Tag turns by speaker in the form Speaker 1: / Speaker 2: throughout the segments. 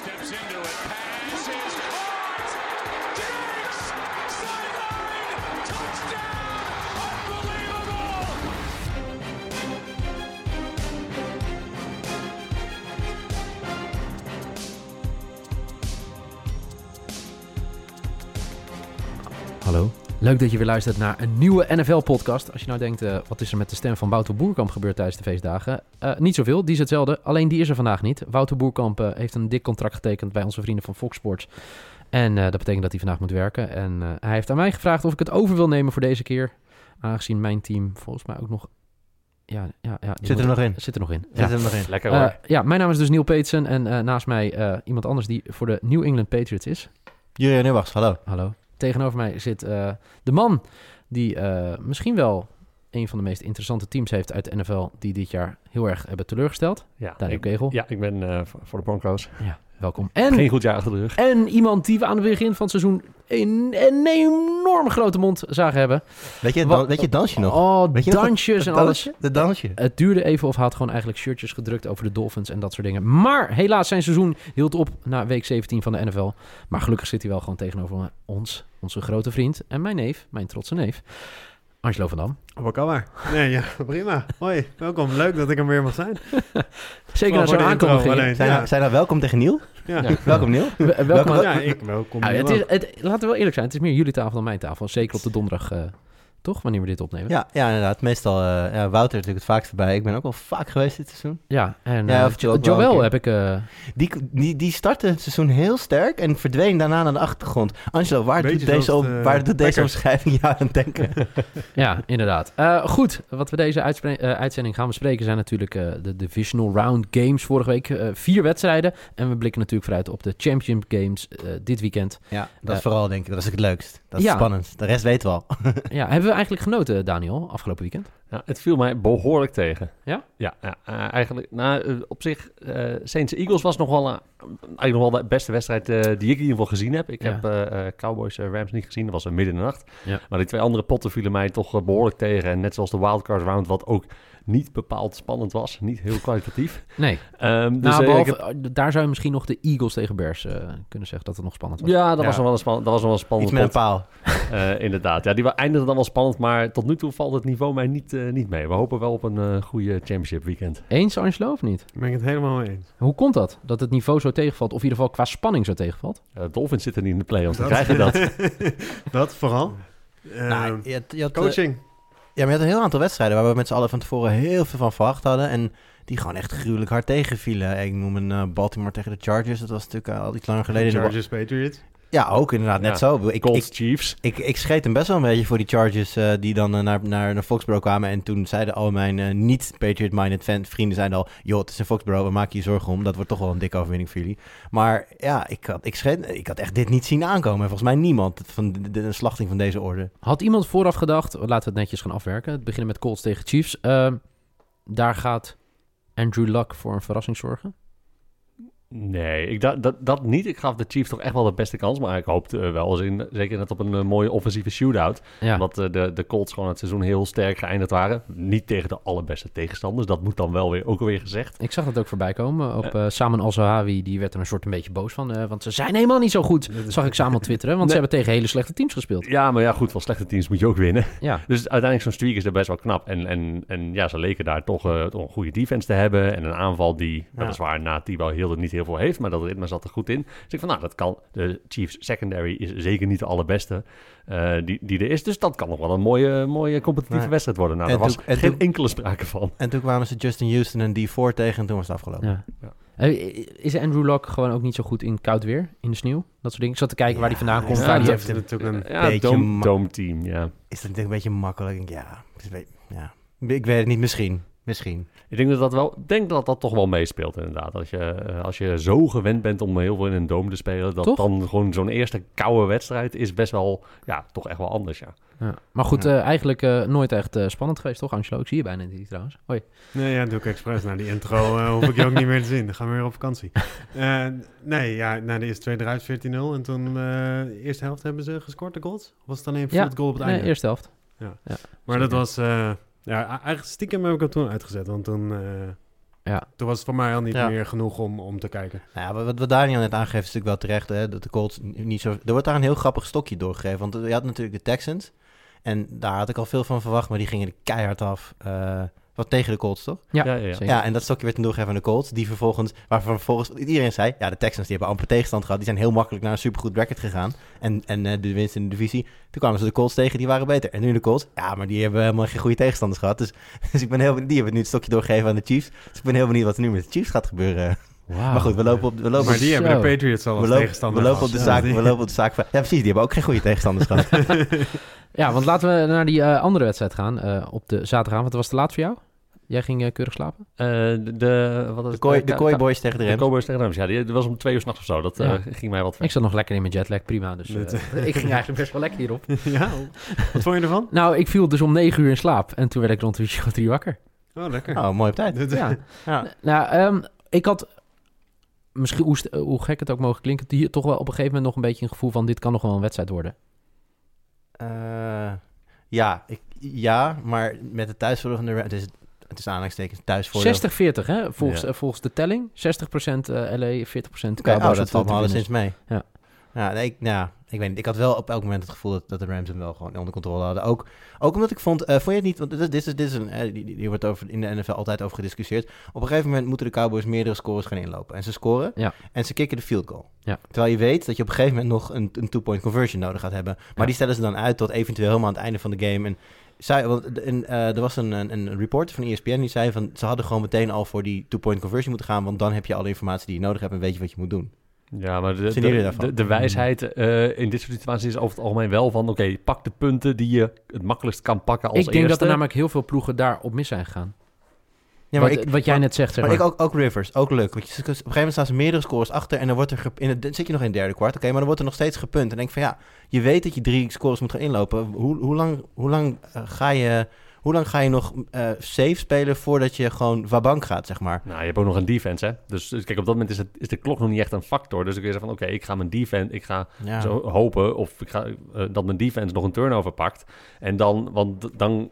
Speaker 1: Steps into it. Pass is
Speaker 2: Leuk dat je weer luistert naar een nieuwe NFL-podcast. Als je nou denkt, eh, wat is er met de stem van Wouter Boerkamp gebeurd tijdens de feestdagen? Eh, niet zoveel, die is hetzelfde. Alleen die is er vandaag niet. Wouter Boerkamp eh, heeft een dik contract getekend bij onze vrienden van Fox Sports. En eh, dat betekent dat hij vandaag moet werken. En eh, hij heeft aan mij gevraagd of ik het over wil nemen voor deze keer. Aangezien mijn team volgens mij ook nog... Ja, ja, ja,
Speaker 3: Zit er
Speaker 2: moet-
Speaker 3: nog in.
Speaker 2: Zit er nog in.
Speaker 3: Zit
Speaker 2: Ja.
Speaker 3: er nog in.
Speaker 4: Lekker hoor.
Speaker 2: ja, mijn naam is dus Neil Peetsen. En eh, naast mij eh, iemand anders die voor de New England Patriots is.
Speaker 3: Jurien Nieuwachs, hallo.
Speaker 2: Hallo. Tegenover mij zit eh, de man die eh, misschien wel een van de meest interessante teams heeft uit de NFL die dit jaar heel erg hebben teleurgesteld.
Speaker 4: ja,
Speaker 2: Daniel
Speaker 4: ik,
Speaker 2: Kegel.
Speaker 4: ja, ik ben eh, voor voor de Broncos.
Speaker 2: Ja, welkom. En,
Speaker 4: Geen goed jaar achter de rug.
Speaker 2: en iemand die we aan het begin van het seizoen een, een enorm grote mond zagen hebben.
Speaker 3: Weet je, dan- weet je dansje nog?
Speaker 2: Oh,
Speaker 3: Weet je nog
Speaker 2: dansjes en
Speaker 3: Het
Speaker 2: alles.
Speaker 3: dansje? Het dansje.
Speaker 2: Het duurde even of hij had gewoon eigenlijk shirtjes gedrukt over de Dolphins en dat soort dingen. Maar helaas, zijn seizoen hield op na week 17 van de NFL. Maar gelukkig zit hij wel gewoon tegenover ons, onze grote vriend en mijn neef, mijn trotse neef, Angelo van Dam.
Speaker 5: Wat kan maar. Nee, ja, prima. Hoi, welkom. Leuk dat ik er weer mag zijn.
Speaker 2: Zeker zo'n
Speaker 5: intro
Speaker 2: aankondiging.
Speaker 5: alleen.
Speaker 3: Zijn,
Speaker 5: Ja.
Speaker 3: nou, zijn nou welkom tegen Niel?
Speaker 5: Ja,
Speaker 4: Ja.
Speaker 3: Welkom Niel.
Speaker 2: We- Welkom.
Speaker 5: Ja ik welkom.
Speaker 2: Ah, het is, het, laten we wel eerlijk zijn, het is meer jullie tafel dan mijn tafel. Zeker op de donderdag, eh, toch? Wanneer we dit opnemen.
Speaker 3: Ja, ja inderdaad. Meestal, eh, ja, Wouter natuurlijk het vaakst erbij. Ik ben ook wel vaak geweest dit seizoen.
Speaker 2: Ja, en
Speaker 3: Ja,
Speaker 2: eh,
Speaker 3: of
Speaker 2: Jo-
Speaker 3: ook wel een
Speaker 2: Joël
Speaker 3: keer.
Speaker 2: heb ik... eh,
Speaker 3: Die, die, die startte het seizoen heel sterk en verdween daarna naar de achtergrond. Angelo, waar
Speaker 5: Beetje
Speaker 3: doet deze, waar doet deze omschrijving jou aan denken?
Speaker 2: ja, inderdaad. Eh, goed, wat we deze uitzending gaan bespreken zijn natuurlijk eh, de Divisional Round Games vorige week. Vier wedstrijden. En we blikken natuurlijk vooruit op de Championship Games dit weekend.
Speaker 3: Ja, dat is vooral denk ik, dat is het leukst. Dat is
Speaker 2: ja.
Speaker 3: spannend. De rest weten we al.
Speaker 2: ja, hebben we eigenlijk genoten, Daniel, afgelopen weekend?
Speaker 4: Ja, het viel mij behoorlijk tegen.
Speaker 2: Ja?
Speaker 4: Ja, ja eh, eigenlijk. Nou, eh, op zich, eh Saints Eagles was nog wel, eh, eigenlijk nog wel de beste wedstrijd eh, die ik in ieder geval gezien heb. Ik
Speaker 2: Ja.
Speaker 4: heb eh, eh, Cowboys Rams niet gezien, dat was midden in de nacht.
Speaker 2: Ja.
Speaker 4: Maar die twee andere potten vielen mij toch eh, behoorlijk tegen. En net zoals de wildcard round, wat ook niet bepaald spannend was. Niet heel kwalitatief.
Speaker 2: Nee.
Speaker 4: Ehm, dus,
Speaker 2: nou,
Speaker 4: eh,
Speaker 2: behalve,
Speaker 4: heb-
Speaker 2: eh, daar zou je misschien nog de Eagles tegen Bears eh, kunnen zeggen dat het nog spannend was.
Speaker 4: ja, dat
Speaker 3: Ja.
Speaker 4: was nog wel een, span- dat was nog wel een spannende
Speaker 3: Iets met paal.
Speaker 4: Eh, inderdaad. Ja, die eindigde dan wel spannend, maar tot nu toe valt het niveau mij niet, niet mee. We hopen wel op een eh goede championship weekend.
Speaker 2: Eens, Angelo, of niet?
Speaker 5: Ik ben het helemaal mee eens.
Speaker 2: Hoe komt dat? Dat het niveau zo tegenvalt? Of in ieder geval qua spanning zo tegenvalt?
Speaker 4: Eh Dolphins zitten niet in de playoffs, dan
Speaker 5: Dat-
Speaker 4: krijg je dat.
Speaker 5: dat vooral. Ehm,
Speaker 3: Nou, je had, je had,
Speaker 5: coaching.
Speaker 3: Ja, maar je had een heel aantal wedstrijden waar we met z'n allen van tevoren heel veel van verwacht hadden. En die gewoon echt gruwelijk hard tegenvielen. Ik noem een eh, Baltimore tegen de Chargers. Dat was natuurlijk eh, al iets langer geleden.
Speaker 5: Chargers, Patriots.
Speaker 3: Ja, ook inderdaad, net
Speaker 4: Ja.
Speaker 3: zo. Ik,
Speaker 4: Colts,
Speaker 3: ik,
Speaker 4: Chiefs.
Speaker 3: ik, ik scheet hem best wel een beetje voor die Chargers eh, die dan eh, naar, naar, naar Foxborough kwamen. En toen zeiden al mijn eh, niet-Patriot-minded fan- vrienden zeiden al... joh, het is in Foxborough, we maken je zorgen om. Dat wordt toch wel een dikke overwinning voor jullie. Maar ja, ik had, ik, scheet, ik had echt dit niet zien aankomen. En volgens mij niemand van de, de, de slachting van deze orde.
Speaker 2: Had iemand vooraf gedacht, laten we het netjes gaan afwerken. Het beginnen met Colts tegen Chiefs. Ehm, daar gaat Andrew Luck voor een verrassing zorgen.
Speaker 4: Nee, ik da- dat, dat niet. Ik gaf de Chiefs toch echt wel de beste kans. Maar ik hoopte eh, wel, eens in, zeker net op een eh, mooie offensieve shootout.
Speaker 2: Ja,
Speaker 4: Omdat eh, de, de Colts gewoon het seizoen heel sterk geëindigd waren. Niet tegen de allerbeste tegenstanders. Dat moet dan wel weer, ook alweer gezegd.
Speaker 2: ik zag dat ook voorbij komen. Op Samen Al-Zahawi, die werd er een soort een beetje boos van. want ze zijn helemaal niet zo goed, zag ik samen twitteren. Want ze hebben tegen hele slechte teams gespeeld.
Speaker 4: Ja, maar ja, goed, van slechte teams moet je ook winnen.
Speaker 2: Ja,
Speaker 4: Dus uiteindelijk zo'n streak is er best wel knap. En, en, en ja, ze leken daar toch, toch een goede defense te hebben. En een aanval die,
Speaker 3: Ja.
Speaker 4: weliswaar na Thibaut heel niet heel veel heeft. Maar dat ritme zat er goed in. Dus ik van, nou, dat kan. De Chiefs secondary is zeker niet de allerbeste eh, die, die er is. Dus dat kan nog wel een mooie, mooie competitieve wedstrijd worden. Nou, daar was
Speaker 3: toen- en
Speaker 4: geen
Speaker 3: toen-
Speaker 4: enkele sprake van.
Speaker 3: En toen kwamen ze Justin Houston en D4 tegen en toen was het afgelopen.
Speaker 2: ja.
Speaker 4: Ja.
Speaker 2: Eh, Is Andrew Luck gewoon ook niet zo goed in koud weer, in de sneeuw? Dat soort dingen. Ik zat te kijken waar hij vandaan komt.
Speaker 4: Ja,
Speaker 2: die
Speaker 4: dat-
Speaker 2: heeft...
Speaker 5: natuurlijk een...
Speaker 4: Ja,
Speaker 3: beetje
Speaker 4: dome, team, ja.
Speaker 3: Is dat natuurlijk een beetje makkelijk? Ja, ja. ik weet het niet, misschien. Misschien.
Speaker 4: Ik denk dat dat wel, denk dat dat toch wel meespeelt inderdaad. Als je, eh, als je zo gewend bent om heel veel in een dome te spelen, dat
Speaker 2: Toch?
Speaker 4: dan gewoon zo'n eerste koude wedstrijd is best wel, ja, toch echt wel anders, ja.
Speaker 2: Ja. Maar goed,
Speaker 3: Ja.
Speaker 2: eh, eigenlijk eh, nooit echt eh, spannend geweest, toch Angelo? Ik zie je bijna niet trouwens. Hoi.
Speaker 5: Nee, ja, doe ik expres. Na die intro hoef ik je ook niet meer te zien. Dan gaan we weer op vakantie. Nee, ja, na de eerste twee eruit 14-0. En toen eh, de eerste helft hebben ze gescoord, de goals? Of was het alleen een
Speaker 2: Ja,
Speaker 5: field goal op het
Speaker 2: Nee,
Speaker 5: einde?
Speaker 2: eerste helft.
Speaker 5: Maar dat was... eh, ja, eigenlijk stiekem heb ik hem toen uitgezet. Want toen... eh,
Speaker 2: Ja.
Speaker 5: Toen was het voor mij al niet
Speaker 3: Ja.
Speaker 5: meer genoeg om, om te kijken.
Speaker 3: Nou ja, wat, wat Daniel net aangeeft is natuurlijk wel terecht. Hè, dat de Colts niet zo... Er wordt daar een heel grappig stokje doorgegeven. Want je had natuurlijk de Texans. En daar had ik al veel van verwacht. Maar die gingen er keihard af. eh, wat tegen de Colts, toch?
Speaker 2: Ja,
Speaker 4: Ja, ja, ja.
Speaker 3: en dat stokje werd toen doorgegeven aan de Colts. Die vervolgens... Waarvan vervolgens iedereen zei... Ja, de Texans die hebben amper tegenstand gehad. Die zijn heel makkelijk naar een supergoed bracket gegaan. En, en eh, de winst in de divisie. Toen kwamen ze de Colts tegen. Die waren beter. En nu de Colts... Ja, maar die hebben helemaal geen goede tegenstanders gehad. Dus, dus ik ben heel benieuwd. Die hebben nu het stokje doorgegeven aan de Chiefs. Dus ik ben heel benieuwd wat er nu met de Chiefs gaat gebeuren.
Speaker 2: Wauw.
Speaker 3: Maar goed, we lopen op... We lopen
Speaker 5: Maar die
Speaker 2: Zo.
Speaker 5: hebben de Patriots al
Speaker 3: we
Speaker 5: als
Speaker 3: lopen,
Speaker 5: tegenstander
Speaker 3: we lopen op de
Speaker 5: gehad.
Speaker 3: zaak,
Speaker 5: Ja,
Speaker 3: we lopen op de zaak van... Ja, precies. Die hebben ook geen goede tegenstanders gehad.
Speaker 2: Ja, want laten we naar die eh, andere wedstrijd gaan. eh, op de zaterdagavond. Wat was te laat voor jou? Jij ging eh, keurig slapen?
Speaker 4: Eh, de, de, wat is
Speaker 3: De
Speaker 4: het?
Speaker 3: kooi,
Speaker 4: Eh,
Speaker 3: de boys tegen de
Speaker 4: De
Speaker 3: Rams.
Speaker 4: Cowboys tegen de Rams. Ja, die, die was om twee uur s'nachts of zo. Dat eh, ging mij wat ver.
Speaker 2: Ik zat nog lekker in mijn jetlag, prima. Dus ik ging eigenlijk best wel lekker hierop.
Speaker 5: ja, wat vond je ervan?
Speaker 2: Nou, ik viel dus om negen uur in slaap. En toen werd ik rond uurtje of drie wakker.
Speaker 5: Oh, lekker.
Speaker 3: Oh, mooi op tijd.
Speaker 2: Ja.
Speaker 3: Ja.
Speaker 2: Nou, ehm, ik had... Misschien, hoe, gek het ook mogen klinken... hier toch wel op een gegeven moment nog een beetje een gevoel van... dit kan nog wel een wedstrijd worden.
Speaker 3: Eh, ja, ik, ja, maar met de thuisvoordeel van de Rams... Het is, het is aanhalingstekens thuisvoordeel.
Speaker 2: 60-40, hè? Volgens,
Speaker 4: Ja.
Speaker 2: eh, volgens de telling. 60% eh, LA, 40%
Speaker 3: Oké, oh,
Speaker 2: Cowboys.
Speaker 3: dat valt me alleszins mee.
Speaker 2: Ja.
Speaker 3: Ja, nee, ik, ja, ik weet niet. Ik had wel op elk moment het gevoel dat, dat de Rams hem wel gewoon onder controle hadden. Ook, ook omdat ik vond, eh, vond je het niet, want dit, is- dit is, een, eh, die, die, die wordt over, in de NFL altijd over gediscussieerd. Op een gegeven moment moeten de Cowboys meerdere scores gaan inlopen. En ze scoren
Speaker 2: Ja.
Speaker 3: en ze kicken de field goal.
Speaker 2: Ja.
Speaker 3: Terwijl je weet dat je op een gegeven moment nog een, een two-point conversion nodig gaat hebben. Maar
Speaker 2: Ja.
Speaker 3: die stellen ze dan uit tot eventueel helemaal aan het einde van de game. En zij, want, en, eh, er was een, een, een reporter van ESPN die zei van ze hadden gewoon meteen al voor die two-point conversion moeten gaan. Want dan heb je alle informatie die je nodig hebt en weet je wat je moet doen.
Speaker 4: Ja, maar de wijsheid eh, in dit soort situaties is over het algemeen wel van... oké, pak de punten die je het makkelijkst kan pakken als
Speaker 2: Ik denk
Speaker 4: eerste.
Speaker 2: dat er namelijk heel veel ploegen daar op mis zijn gegaan.
Speaker 3: Ja, maar
Speaker 2: wat,
Speaker 3: ik,
Speaker 2: wat jij net zegt, zeg
Speaker 3: Maar
Speaker 2: maar.
Speaker 3: ik ook, ook Rivers, ook leuk. Want je, op een gegeven moment staan ze meerdere scores achter en dan wordt er in het, dan zit je nog in het derde kwart, oké, maar dan wordt er nog steeds gepunt. En dan denk ik van ja, je weet dat je drie scores moet gaan inlopen. Hoe, hoe lang, hoe lang eh, ga je, hoe lang ga je nog eh, safe spelen voordat je gewoon wabank gaat, zeg maar?
Speaker 4: Nou, je hebt ook nog een defense, hè. Dus, dus kijk, op dat moment is, het, is de klok nog niet echt een factor. Dus dan kun je zeggen van, oké, ik ga mijn defense... ik ga
Speaker 3: Ja.
Speaker 4: zo hopen of ik ga, eh, dat mijn defense nog een turnover pakt. En dan, want dan,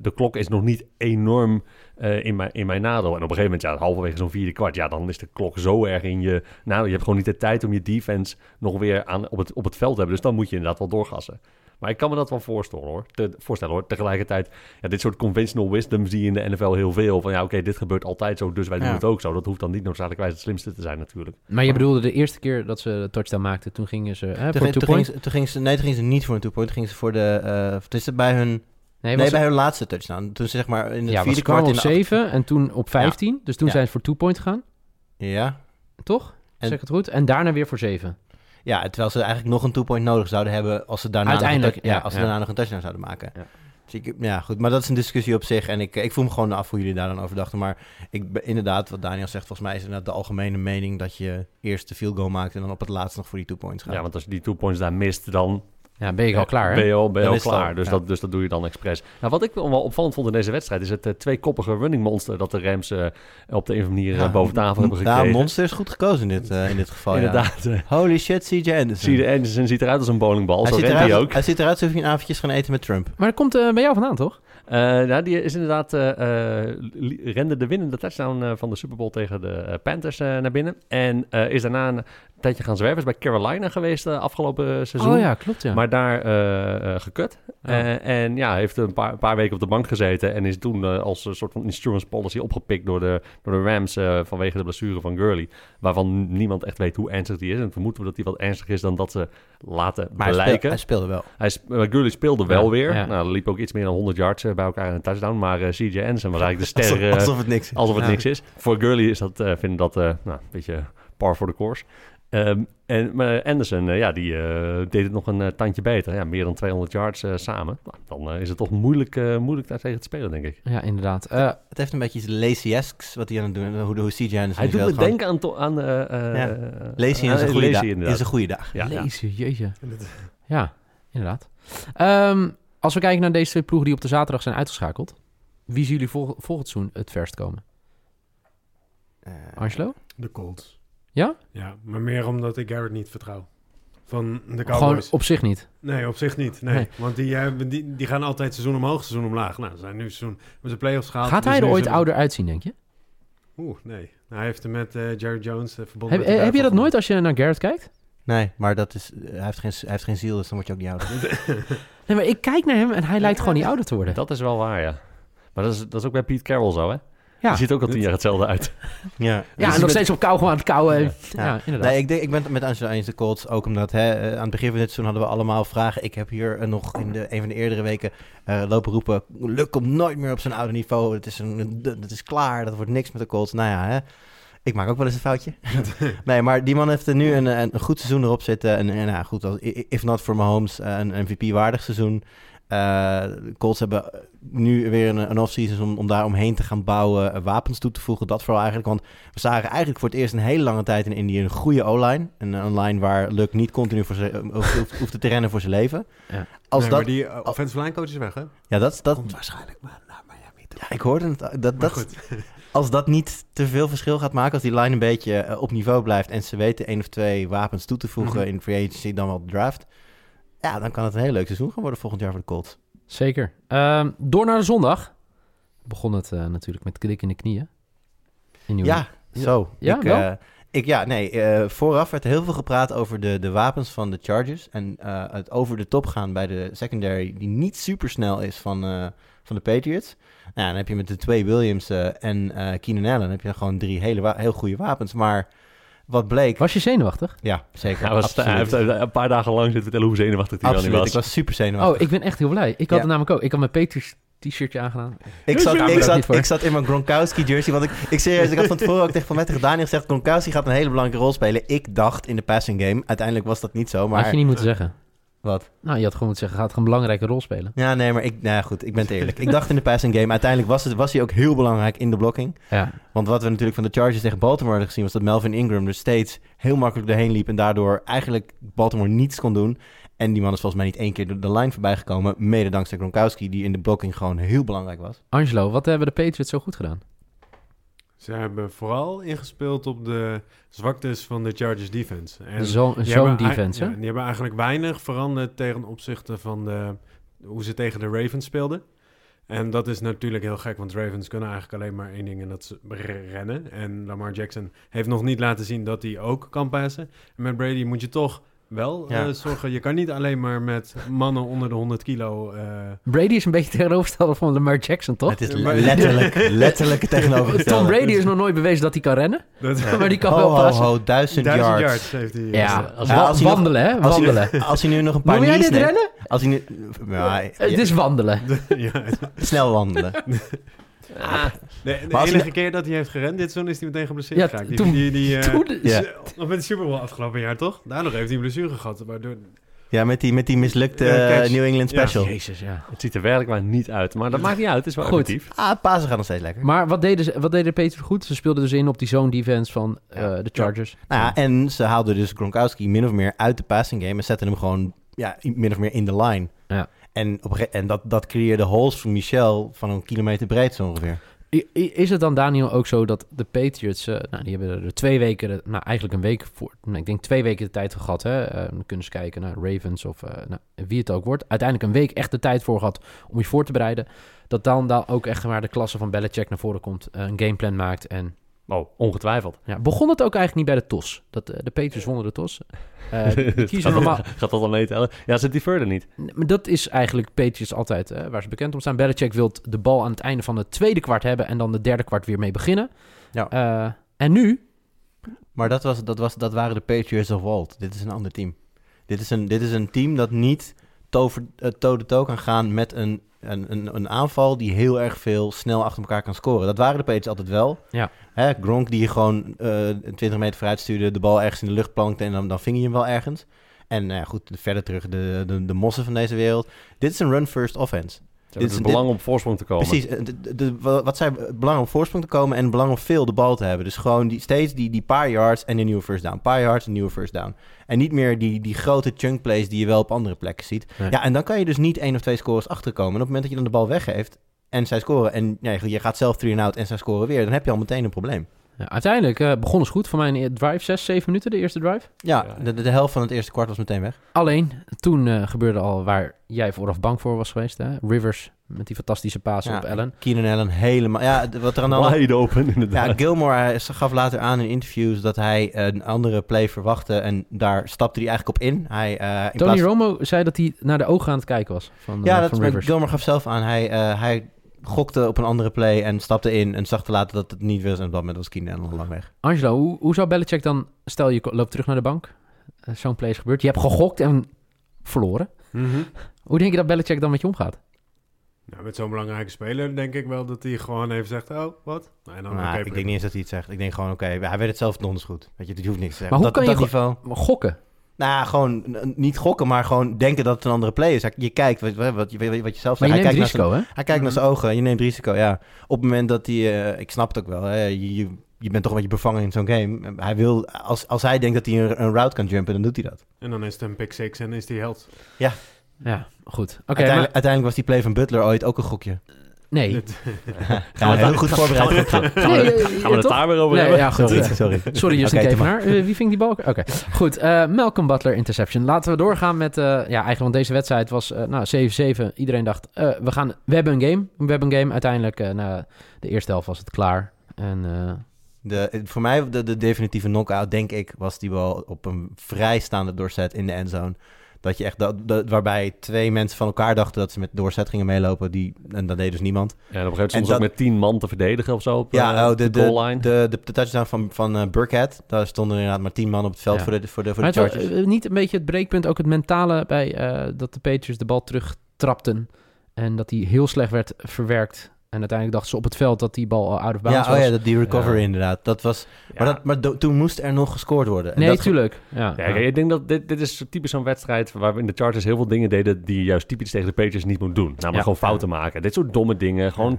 Speaker 4: de klok is nog niet enorm eh, in, mijn, in mijn nadeel. En op een gegeven moment, ja, halverwege zo'n vierde kwart, ja, dan is de klok zo erg in je nadeel. Je hebt gewoon niet de tijd om je defense nog weer aan, op, het, op het veld te hebben. Dus dan moet je inderdaad wel doorgassen. Maar ik kan me dat wel voorstellen hoor. Te, voorstellen hoor. Tegelijkertijd, ja, dit soort conventional wisdom zie je in de NFL heel veel. Van ja, oké, dit gebeurt altijd zo, dus wij doen
Speaker 3: Ja.
Speaker 4: het ook zo. Dat hoeft dan niet noodzakelijkwijs het slimste te zijn natuurlijk.
Speaker 2: Maar je bedoelde de eerste keer dat ze de touchdown maakten, toen gingen ze hè,
Speaker 3: Toen,
Speaker 2: voor
Speaker 3: ging-
Speaker 2: two
Speaker 3: toen, gingen
Speaker 2: point.
Speaker 3: ze, toen gingen ze, nee, toen gingen ze niet voor een two-point, toen gingen ze voor de, eh het is bij hun, nee, bij hun laatste touchdown. Toen ze zeg maar in het
Speaker 2: ja,
Speaker 3: vierde kwart
Speaker 2: op
Speaker 3: in de acht-
Speaker 2: 7 en toen op 15. Dus toen
Speaker 3: Ja.
Speaker 2: zijn ze voor two point gegaan,
Speaker 3: Ja,
Speaker 2: toch?
Speaker 3: En-
Speaker 2: zeg ik het goed? En daarna weer voor 7.
Speaker 3: Ja, terwijl ze eigenlijk nog een two-point nodig zouden hebben als ze daarna,
Speaker 2: Uiteindelijk,
Speaker 3: nog, ja,
Speaker 2: ja,
Speaker 3: als ze
Speaker 2: ja.
Speaker 3: daarna nog een touchdown zouden maken.
Speaker 2: Ja.
Speaker 3: Dus ik, ja, goed, maar dat is een discussie op zich. En ik, ik voel me gewoon af hoe jullie daar dan over dachten. Maar ik, ben- inderdaad, wat Daniel zegt, volgens mij is inderdaad de algemene mening dat je eerst de field goal maakt en dan op het laatst nog voor die two-points gaat.
Speaker 4: Ja, want als je die two points daar mist, dan
Speaker 2: Ja, ben je al klaar,
Speaker 4: ben
Speaker 2: hè?
Speaker 4: je al, ben je
Speaker 3: Dan
Speaker 4: al
Speaker 3: is het
Speaker 4: klaar.
Speaker 3: al,
Speaker 4: dus,
Speaker 3: ja.
Speaker 4: dat, dus dat doe je dan expres. Nou, wat ik wel wel opvallend vond in deze wedstrijd... is het eh, tweekoppige running monster... dat de Rams eh, op de een of andere manier eh, boven tafel hebben
Speaker 3: Ja,
Speaker 4: gekregen.
Speaker 3: Monster is goed gekozen in dit, eh, in dit geval. ja.
Speaker 4: Inderdaad. eh,
Speaker 3: Holy shit, CJ Anderson.
Speaker 4: CJ Anderson ziet eruit als een bowlingbal.
Speaker 3: hij,
Speaker 4: Zo
Speaker 3: ziet
Speaker 4: rent hij
Speaker 3: eruit,
Speaker 4: ook.
Speaker 3: hij ziet eruit alsof hij een avondjes gaan eten met Trump.
Speaker 2: Maar dat komt eh, bij jou vandaan, toch?
Speaker 4: Eh, nou, die is inderdaad... eh, eh, rende de winnende touchdown eh, van de Super Bowl tegen de Panthers eh, naar binnen. En eh, is daarna een tijdje gaan zwerven. Is bij Carolina geweest eh, afgelopen seizoen.
Speaker 2: Oh ja, klopt, ja.
Speaker 4: Maar daar eh, eh, gekut.
Speaker 2: Ja.
Speaker 4: Eh, en ja, heeft een paar, paar weken op de bank gezeten. En is toen eh, als een soort van insurance policy opgepikt door de, door de Rams. eh, vanwege de blessure van Gurley. Waarvan niemand echt weet hoe ernstig die is. En vermoeden we dat die wat ernstiger is dan dat ze laten
Speaker 3: Maar hij, speel-
Speaker 4: blijken.
Speaker 3: hij speelde wel.
Speaker 4: Hij Gurley speelde wel
Speaker 2: Ja,
Speaker 4: weer.
Speaker 2: ja.
Speaker 4: Nou, er liep ook iets meer dan 100 yards bij elkaar in een touchdown. Maar eh, CJ Anderson was eigenlijk de
Speaker 3: Alsof,
Speaker 4: ster. eh,
Speaker 3: alsof het niks is.
Speaker 4: alsof het
Speaker 3: Ja.
Speaker 4: niks is. Voor Gurley is dat, eh vind ik dat eh, nou, een beetje par voor de course. Ehm, en maar Anderson, ja, die eh, deed het nog een tandje beter. Ja, meer dan 200 yards eh, samen. Nou, dan is het toch moeilijk, eh, moeilijk daar tegen te spelen, denk ik.
Speaker 2: Ja, inderdaad. Eh,
Speaker 3: Het heeft een beetje iets lazy-esks wat hij aan het doen is. Hoe, hoe CJ Anderson
Speaker 4: Hij doet me
Speaker 3: gewoon.
Speaker 4: denken aan... aan eh, eh,
Speaker 3: Ja.
Speaker 4: aan-
Speaker 3: is een goede dag. Is een goede dag.
Speaker 4: Ja,
Speaker 2: jeetje. Ja, inderdaad. Ehm, als we kijken naar deze twee ploegen die op de zaterdag zijn uitgeschakeld. Wie zien jullie vol- volgend seizoen het verst komen?
Speaker 3: Eh,
Speaker 2: Angelo?
Speaker 5: De Colts.
Speaker 2: Ja?
Speaker 5: Ja, maar meer omdat ik Garrett niet vertrouw. Van de
Speaker 2: Gewoon
Speaker 5: Cowboys.
Speaker 2: op zich niet.
Speaker 5: Nee, op zich niet. Nee.
Speaker 2: Nee.
Speaker 5: Want die, hebben- die, die gaan altijd seizoen omhoog, seizoen omlaag. Nou, ze zijn nu seizoen met de playoffs gehaald.
Speaker 2: Gaat
Speaker 5: dus
Speaker 2: hij er ooit ouder uitzien, denk je?
Speaker 5: Oeh, nee. Hij heeft hem met eh Jerry Jones eh, verbonden.
Speaker 2: Heb,
Speaker 5: met de
Speaker 2: heb je dat nooit als je naar Garrett kijkt?
Speaker 3: Nee, maar dat is, hij, heeft geen, hij heeft geen ziel, dus dan word je ook niet ouder.
Speaker 2: Nee, maar ik kijk naar hem en hij lijkt gewoon niet ouder te worden.
Speaker 4: Dat is wel waar, ja. Maar dat is, dat is ook bij Pete Carroll zo, hè?
Speaker 2: Ja.
Speaker 4: Die ziet ook al tien jaar hetzelfde uit.
Speaker 3: ja.
Speaker 2: Ja, en nog steeds op kou gewoon aan het kauwen. Ja,
Speaker 3: Ja.
Speaker 2: inderdaad.
Speaker 3: Nee, ik, denk, ik ben het met Angelo eens, de Colts. Ook omdat hè, eh, aan het begin van dit seizoen hadden we allemaal vragen. Ik heb hier eh, nog in de, een van de eerdere weken eh, lopen roepen... Luc komt nooit meer op zijn oude niveau. Het is, een, het is klaar, dat wordt niks met de Colts. Nou ja, hè. Ik maak ook wel eens een foutje. nee, maar die man heeft er nu een, een, een goed seizoen erop zitten. En, en nou, goed, als, if not for Mahomes, eh, een MVP-waardig seizoen. Eh, de Colts hebben nu weer een, een off-season om, om daar omheen te gaan bouwen, eh, wapens toe te voegen. Dat vooral eigenlijk, want we zagen eigenlijk voor het eerst een hele lange tijd in Indië een goede O-line. Een, een line waar Luck niet continu voor hoeft, te rennen voor zijn leven.
Speaker 2: Ja.
Speaker 3: Als
Speaker 5: Nee,
Speaker 3: dat,
Speaker 5: maar die offensive line coach is weg, hè?
Speaker 3: ja, dat, dat,
Speaker 5: Komt waarschijnlijk maar naar Miami toe.
Speaker 3: ja, ik hoorde het. Dat,
Speaker 5: Maar
Speaker 3: dat,
Speaker 5: goed.
Speaker 3: Als dat niet te veel verschil gaat maken, als die line een beetje eh, op niveau blijft en ze weten één of twee wapens toe te voegen
Speaker 5: Mhm.
Speaker 3: in free agency, dan wel de draft. Ja, dan kan het een heel leuk seizoen gaan worden volgend jaar voor de Colts.
Speaker 2: Zeker. Ehm, door naar de zondag. Begon het eh, natuurlijk met klik in de knieën. In New
Speaker 3: Ja, zo.
Speaker 2: Ja,
Speaker 3: ik, eh, ik, ja, nee. vooraf werd er heel veel gepraat over de, de wapens van de Chargers. En het over de top gaan bij de secondary, die niet super snel is van, van de Patriots. Nou, dan heb je met de twee Williams eh, en eh Keenan Allen heb je gewoon drie hele wa- heel goede wapens. Maar wat bleek...
Speaker 2: Was je zenuwachtig?
Speaker 3: Ja, zeker.
Speaker 4: Hij, was, hij heeft eh, een paar dagen lang zitten vertellen hoe zenuwachtig hij dan niet
Speaker 3: Absoluut,
Speaker 4: was.
Speaker 3: ik was super zenuwachtig.
Speaker 2: Oh, ik ben echt heel blij. Ik had
Speaker 3: Ja.
Speaker 2: het namelijk ook. Ik had mijn Peters t-shirtje aangedaan.
Speaker 3: Ik zat, ik, zat, ik zat in mijn Gronkowski jersey. Want ik, ik serieus, ik had van tevoren ook tegen Van Metter Daniel gezegd... Gronkowski gaat een hele belangrijke rol spelen. Ik dacht in de passing game. Uiteindelijk was dat niet zo, maar...
Speaker 2: Had je niet moeten zeggen.
Speaker 3: Wat?
Speaker 2: Nou, je had gewoon moeten zeggen, gaat gewoon een belangrijke rol spelen.
Speaker 3: Ja, nee, maar ik... Nou ja, goed, ik ben het eerlijk. Ik dacht in de passing game. Uiteindelijk was, het, was hij ook heel belangrijk in de blocking.
Speaker 2: Ja.
Speaker 3: Want wat we natuurlijk van de Chargers tegen Baltimore hadden gezien... was dat Melvin Ingram er steeds heel makkelijk doorheen liep... en daardoor eigenlijk Baltimore niets kon doen. En die man is volgens mij niet één keer door de line voorbij gekomen... mede dankzij Gronkowski, die in de blocking gewoon heel belangrijk was.
Speaker 2: Angelo, wat hebben de Patriots zo goed gedaan?
Speaker 5: Ze hebben vooral ingespeeld op de zwaktes van de Chargers defense. En
Speaker 2: Zo'n defense, hè?
Speaker 5: ja, die hebben eigenlijk weinig veranderd tegen opzichte van de, hoe ze tegen de Ravens speelden. En dat is natuurlijk heel gek, want Ravens kunnen eigenlijk alleen maar één ding en dat is re- rennen. En Lamar Jackson heeft nog niet laten zien dat hij ook kan passen. En met Brady moet je toch wel
Speaker 3: Ja.
Speaker 5: eh, zorgen. Je kan niet alleen maar met mannen onder de 100 kilo... eh,
Speaker 2: Brady is een beetje tegenovergestelde van Lamar Jackson, toch?
Speaker 3: Het is letterlijk, letterlijk tegenovergestelde.
Speaker 2: Tom Brady is nog nooit bewezen dat hij kan rennen.
Speaker 5: dat,
Speaker 2: Maar die kan
Speaker 3: ho,
Speaker 2: wel passen.
Speaker 3: ho, duizend,
Speaker 5: Duizend
Speaker 3: yards.
Speaker 5: yards heeft hij.
Speaker 2: Ja,
Speaker 4: als-
Speaker 3: ja, als
Speaker 2: wandelen, hè?
Speaker 3: Als
Speaker 2: Wandelen.
Speaker 3: als hij nu nog een paar
Speaker 2: Noem jij dit
Speaker 3: neemt-
Speaker 2: rennen?
Speaker 3: Als hij nu... Ja,
Speaker 2: Het is wandelen.
Speaker 5: ja,
Speaker 3: Snel wandelen.
Speaker 2: Ah,
Speaker 5: De, de
Speaker 3: Maar als
Speaker 5: enige
Speaker 3: hij-
Speaker 5: keer dat hij heeft gerend dit seizoen is hij meteen geblesseerd
Speaker 2: Ja,
Speaker 5: geraakt. Die,
Speaker 2: toen-
Speaker 5: die, die, eh,
Speaker 2: toen-
Speaker 3: Ja.
Speaker 5: Nog met de Super Bowl afgelopen jaar, toch? Daardoor heeft hij een blessure gehad. Waardoor...
Speaker 3: Ja, met die, met die mislukte
Speaker 5: Ja,
Speaker 3: eh, New England
Speaker 5: Ja.
Speaker 3: special.
Speaker 2: Jezus, ja.
Speaker 4: Het ziet er werkelijk maar niet uit. Maar dat maakt niet uit. Het is wel
Speaker 2: Goed.
Speaker 4: effectief.
Speaker 3: Ah, Pasen gaat nog steeds lekker.
Speaker 2: Maar wat deden, ze, wat deden de Patriots goed? Ze speelden dus in op die zone defense van eh,
Speaker 3: Ja.
Speaker 2: de Chargers.
Speaker 3: Nou ja, en ze haalden dus Gronkowski min of meer uit de passing game... en zetten hem gewoon ja, min of meer in de line.
Speaker 2: Ja.
Speaker 3: En, op, en dat, dat creëerde holes voor Michel van een kilometer breed zo ongeveer.
Speaker 2: Is het dan, Daniel, ook zo dat de Patriots... eh, nou, die hebben er twee weken... nou, eigenlijk een week voor... Nou, ik denk twee weken de tijd gehad. Hè? Dan kunnen ze kijken naar Ravens of eh, nou, wie het ook wordt. Uiteindelijk een week echt de tijd voor gehad om je voor te bereiden. Dat dan, dan ook echt maar de klasse van Belichick naar voren komt. een gameplan maakt en...
Speaker 4: Oh, ongetwijfeld.
Speaker 2: Ja, begon het ook eigenlijk niet bij de TOS? Dat, eh, de Patriots wonnen de TOS. Eh, die kiezen
Speaker 4: gaat,
Speaker 2: normaal...
Speaker 4: dat, gaat dat dan meetellen? Ja, ze deferden niet.
Speaker 2: Nee, Maar dat is eigenlijk Patriots altijd waar ze bekend om staan. Belichick wil de bal aan het einde van het tweede kwart hebben en dan de derde kwart weer mee beginnen.
Speaker 3: Ja.
Speaker 2: Eh, en nu,
Speaker 3: Maar dat, was, dat, was, dat waren de Patriots of Walt. Dit is een ander team. Dit is een, dit is een team dat niet tover- eh, toe-to-toe kan gaan met een, een, een, een aanval die heel erg veel snel achter elkaar kan scoren. Dat waren de Patriots altijd wel.
Speaker 2: Ja.
Speaker 3: Hè, Gronk die je gewoon eh 20 meter vooruit stuurde, de bal ergens in de lucht plankte en dan, dan ving je hem wel ergens. En nou goed, verder terug de, de, de mossen van deze wereld. Dit is een run-first offense. Dit is-
Speaker 4: het belang om voorsprong te komen.
Speaker 3: Precies, de, de, de- wat zij het belang om voorsprong te komen en het belang om veel de bal te hebben. Dus gewoon die, steeds die, die paar yards en een nieuwe first down. Paar yards en nieuwe first down. En niet meer die, die grote chunk plays die je wel op andere plekken ziet.
Speaker 2: Nee.
Speaker 3: Ja, en dan kan je dus niet één of twee scores achterkomen. En op het moment dat je dan de bal weggeeft en zij scoren en ja, je gaat zelf 3 and out en zij scoren weer, dan heb je al meteen een probleem.
Speaker 2: Ja, uiteindelijk eh, begon het goed voor mij een drive, zes, zeven minuten, de eerste drive.
Speaker 3: Ja,
Speaker 4: Ja.
Speaker 3: de, de, helft van het eerste kwart was meteen weg.
Speaker 2: Alleen, toen eh, gebeurde al waar jij vooraf bang voor was geweest. Hè? Rivers Met die fantastische paas
Speaker 3: Ja.
Speaker 2: op Allen.
Speaker 3: Keenan Allen helemaal... Ja, wat er aan de.
Speaker 4: Wide open,
Speaker 3: Ja,
Speaker 4: inderdaad.
Speaker 3: Gilmore hij gaf later aan in interviews dat hij een andere play verwachtte en daar stapte hij eigenlijk op in. Hij, eh, in
Speaker 2: Tony
Speaker 3: plaats-
Speaker 2: Romo zei dat hij naar de ogen aan het kijken was van,
Speaker 3: Ja, dat
Speaker 2: van Rivers.
Speaker 3: Gilmore gaf zelf aan. Hij, eh, hij gokte op een andere play en stapte in en zag te laten dat het niet was. En op dat moment was Keenan al lang weg.
Speaker 2: Angelo, hoe, hoe zou Belichick dan... Stel, je loopt terug naar de bank. Eh, Zo'n play is gebeurd. Je hebt gegokt en verloren.
Speaker 5: Mhm.
Speaker 2: Hoe denk je dat Belichick dan met je omgaat?
Speaker 5: Nou, met zo'n belangrijke speler denk ik wel dat hij gewoon even zegt, oh, wat? Nou, en dan,
Speaker 3: Nou, ik denk niet eens dat hij het zegt. Ik denk gewoon, oké, hij weet het zelf donders goed. Weet je, je hoeft niks te zeggen.
Speaker 2: Maar hoe
Speaker 3: dat,
Speaker 2: kan
Speaker 3: op
Speaker 2: je
Speaker 3: dat niveau...
Speaker 2: Gokken.
Speaker 3: Nou, gewoon niet gokken, maar gewoon denken dat het een andere play is. Je kijkt, wat, wat, wat, je- wat je zelf zegt.
Speaker 2: je
Speaker 3: Hij
Speaker 2: neemt
Speaker 3: kijkt naar
Speaker 2: risico, hè?
Speaker 3: Hij kijkt naar zijn ogen, je neemt risico, ja. Op het moment dat hij, eh, ik snap het ook wel, hè, je, je, je bent toch een beetje bevangen in zo'n game. Hij wil, als, als hij denkt dat hij een, een route kan jumpen, dan doet hij dat.
Speaker 5: En dan is het een pick six en is hij held.
Speaker 2: Ja, goed. Oké,
Speaker 3: uiteindelijk,
Speaker 2: maar...
Speaker 3: uiteindelijk was die play van Butler ooit ook een gokje.
Speaker 2: Nee.
Speaker 5: Dit-
Speaker 3: Ja, heel goed voorbereid.
Speaker 4: Gaan we,
Speaker 2: Nee,
Speaker 4: gaan we het daar weer over
Speaker 2: Nee,
Speaker 4: hebben?
Speaker 2: ja, goed.
Speaker 3: Sorry, sorry.
Speaker 2: Sorry, Justin Kevenaar. Eh, wie ving die bal? Oké, goed. Eh, Malcolm Butler, interception. Laten we doorgaan met... eh, ja, eigenlijk want deze wedstrijd was eh, nou, 7-7. Iedereen dacht, eh, we, gaan, we hebben een game. We hebben een game. Uiteindelijk, eh na de eerste helft was het klaar. En eh,
Speaker 3: De, voor mij de, de definitieve knockout, denk ik, was die bal op een vrijstaande doorzet in de endzone. Dat je echt, dat, dat- waarbij twee mensen van elkaar dachten dat ze met doorzet gingen meelopen. Die, en dat deed dus niemand.
Speaker 4: Ja, en op een gegeven moment
Speaker 3: En
Speaker 4: soms ook met tien man te verdedigen of zo op,
Speaker 3: Ja,
Speaker 4: eh,
Speaker 3: oh, de,
Speaker 4: de,
Speaker 3: de,
Speaker 4: goal line.
Speaker 3: de, de, de touchdown van, van eh, Burkhead. Daar stonden inderdaad maar tien man op het veld
Speaker 2: Ja.
Speaker 3: voor de, voor de, voor
Speaker 2: maar
Speaker 3: de
Speaker 2: het was
Speaker 3: Chargers.
Speaker 2: eh, niet een beetje het breekpunt, ook het mentale bij eh, dat de Patriots de bal terugtrapten. En dat die heel slecht werd verwerkt. En uiteindelijk dachten ze op het veld dat die bal al out of bounds
Speaker 3: ja, oh
Speaker 2: was.
Speaker 3: ja, dat, die recovery
Speaker 4: Ja.
Speaker 3: inderdaad. Dat was,
Speaker 4: Ja.
Speaker 3: Maar, dat, maar do- toen moest er nog gescoord worden. En
Speaker 2: nee,
Speaker 3: dat,
Speaker 2: tuurlijk. Ja,
Speaker 4: Ja, ik denk dat dit, dit is typisch zo'n wedstrijd waarin de Chargers heel veel dingen deden die je juist typisch tegen de Patriots niet moet doen. Namelijk
Speaker 2: Ja.
Speaker 4: gewoon fouten maken. Dit soort domme dingen. Gewoon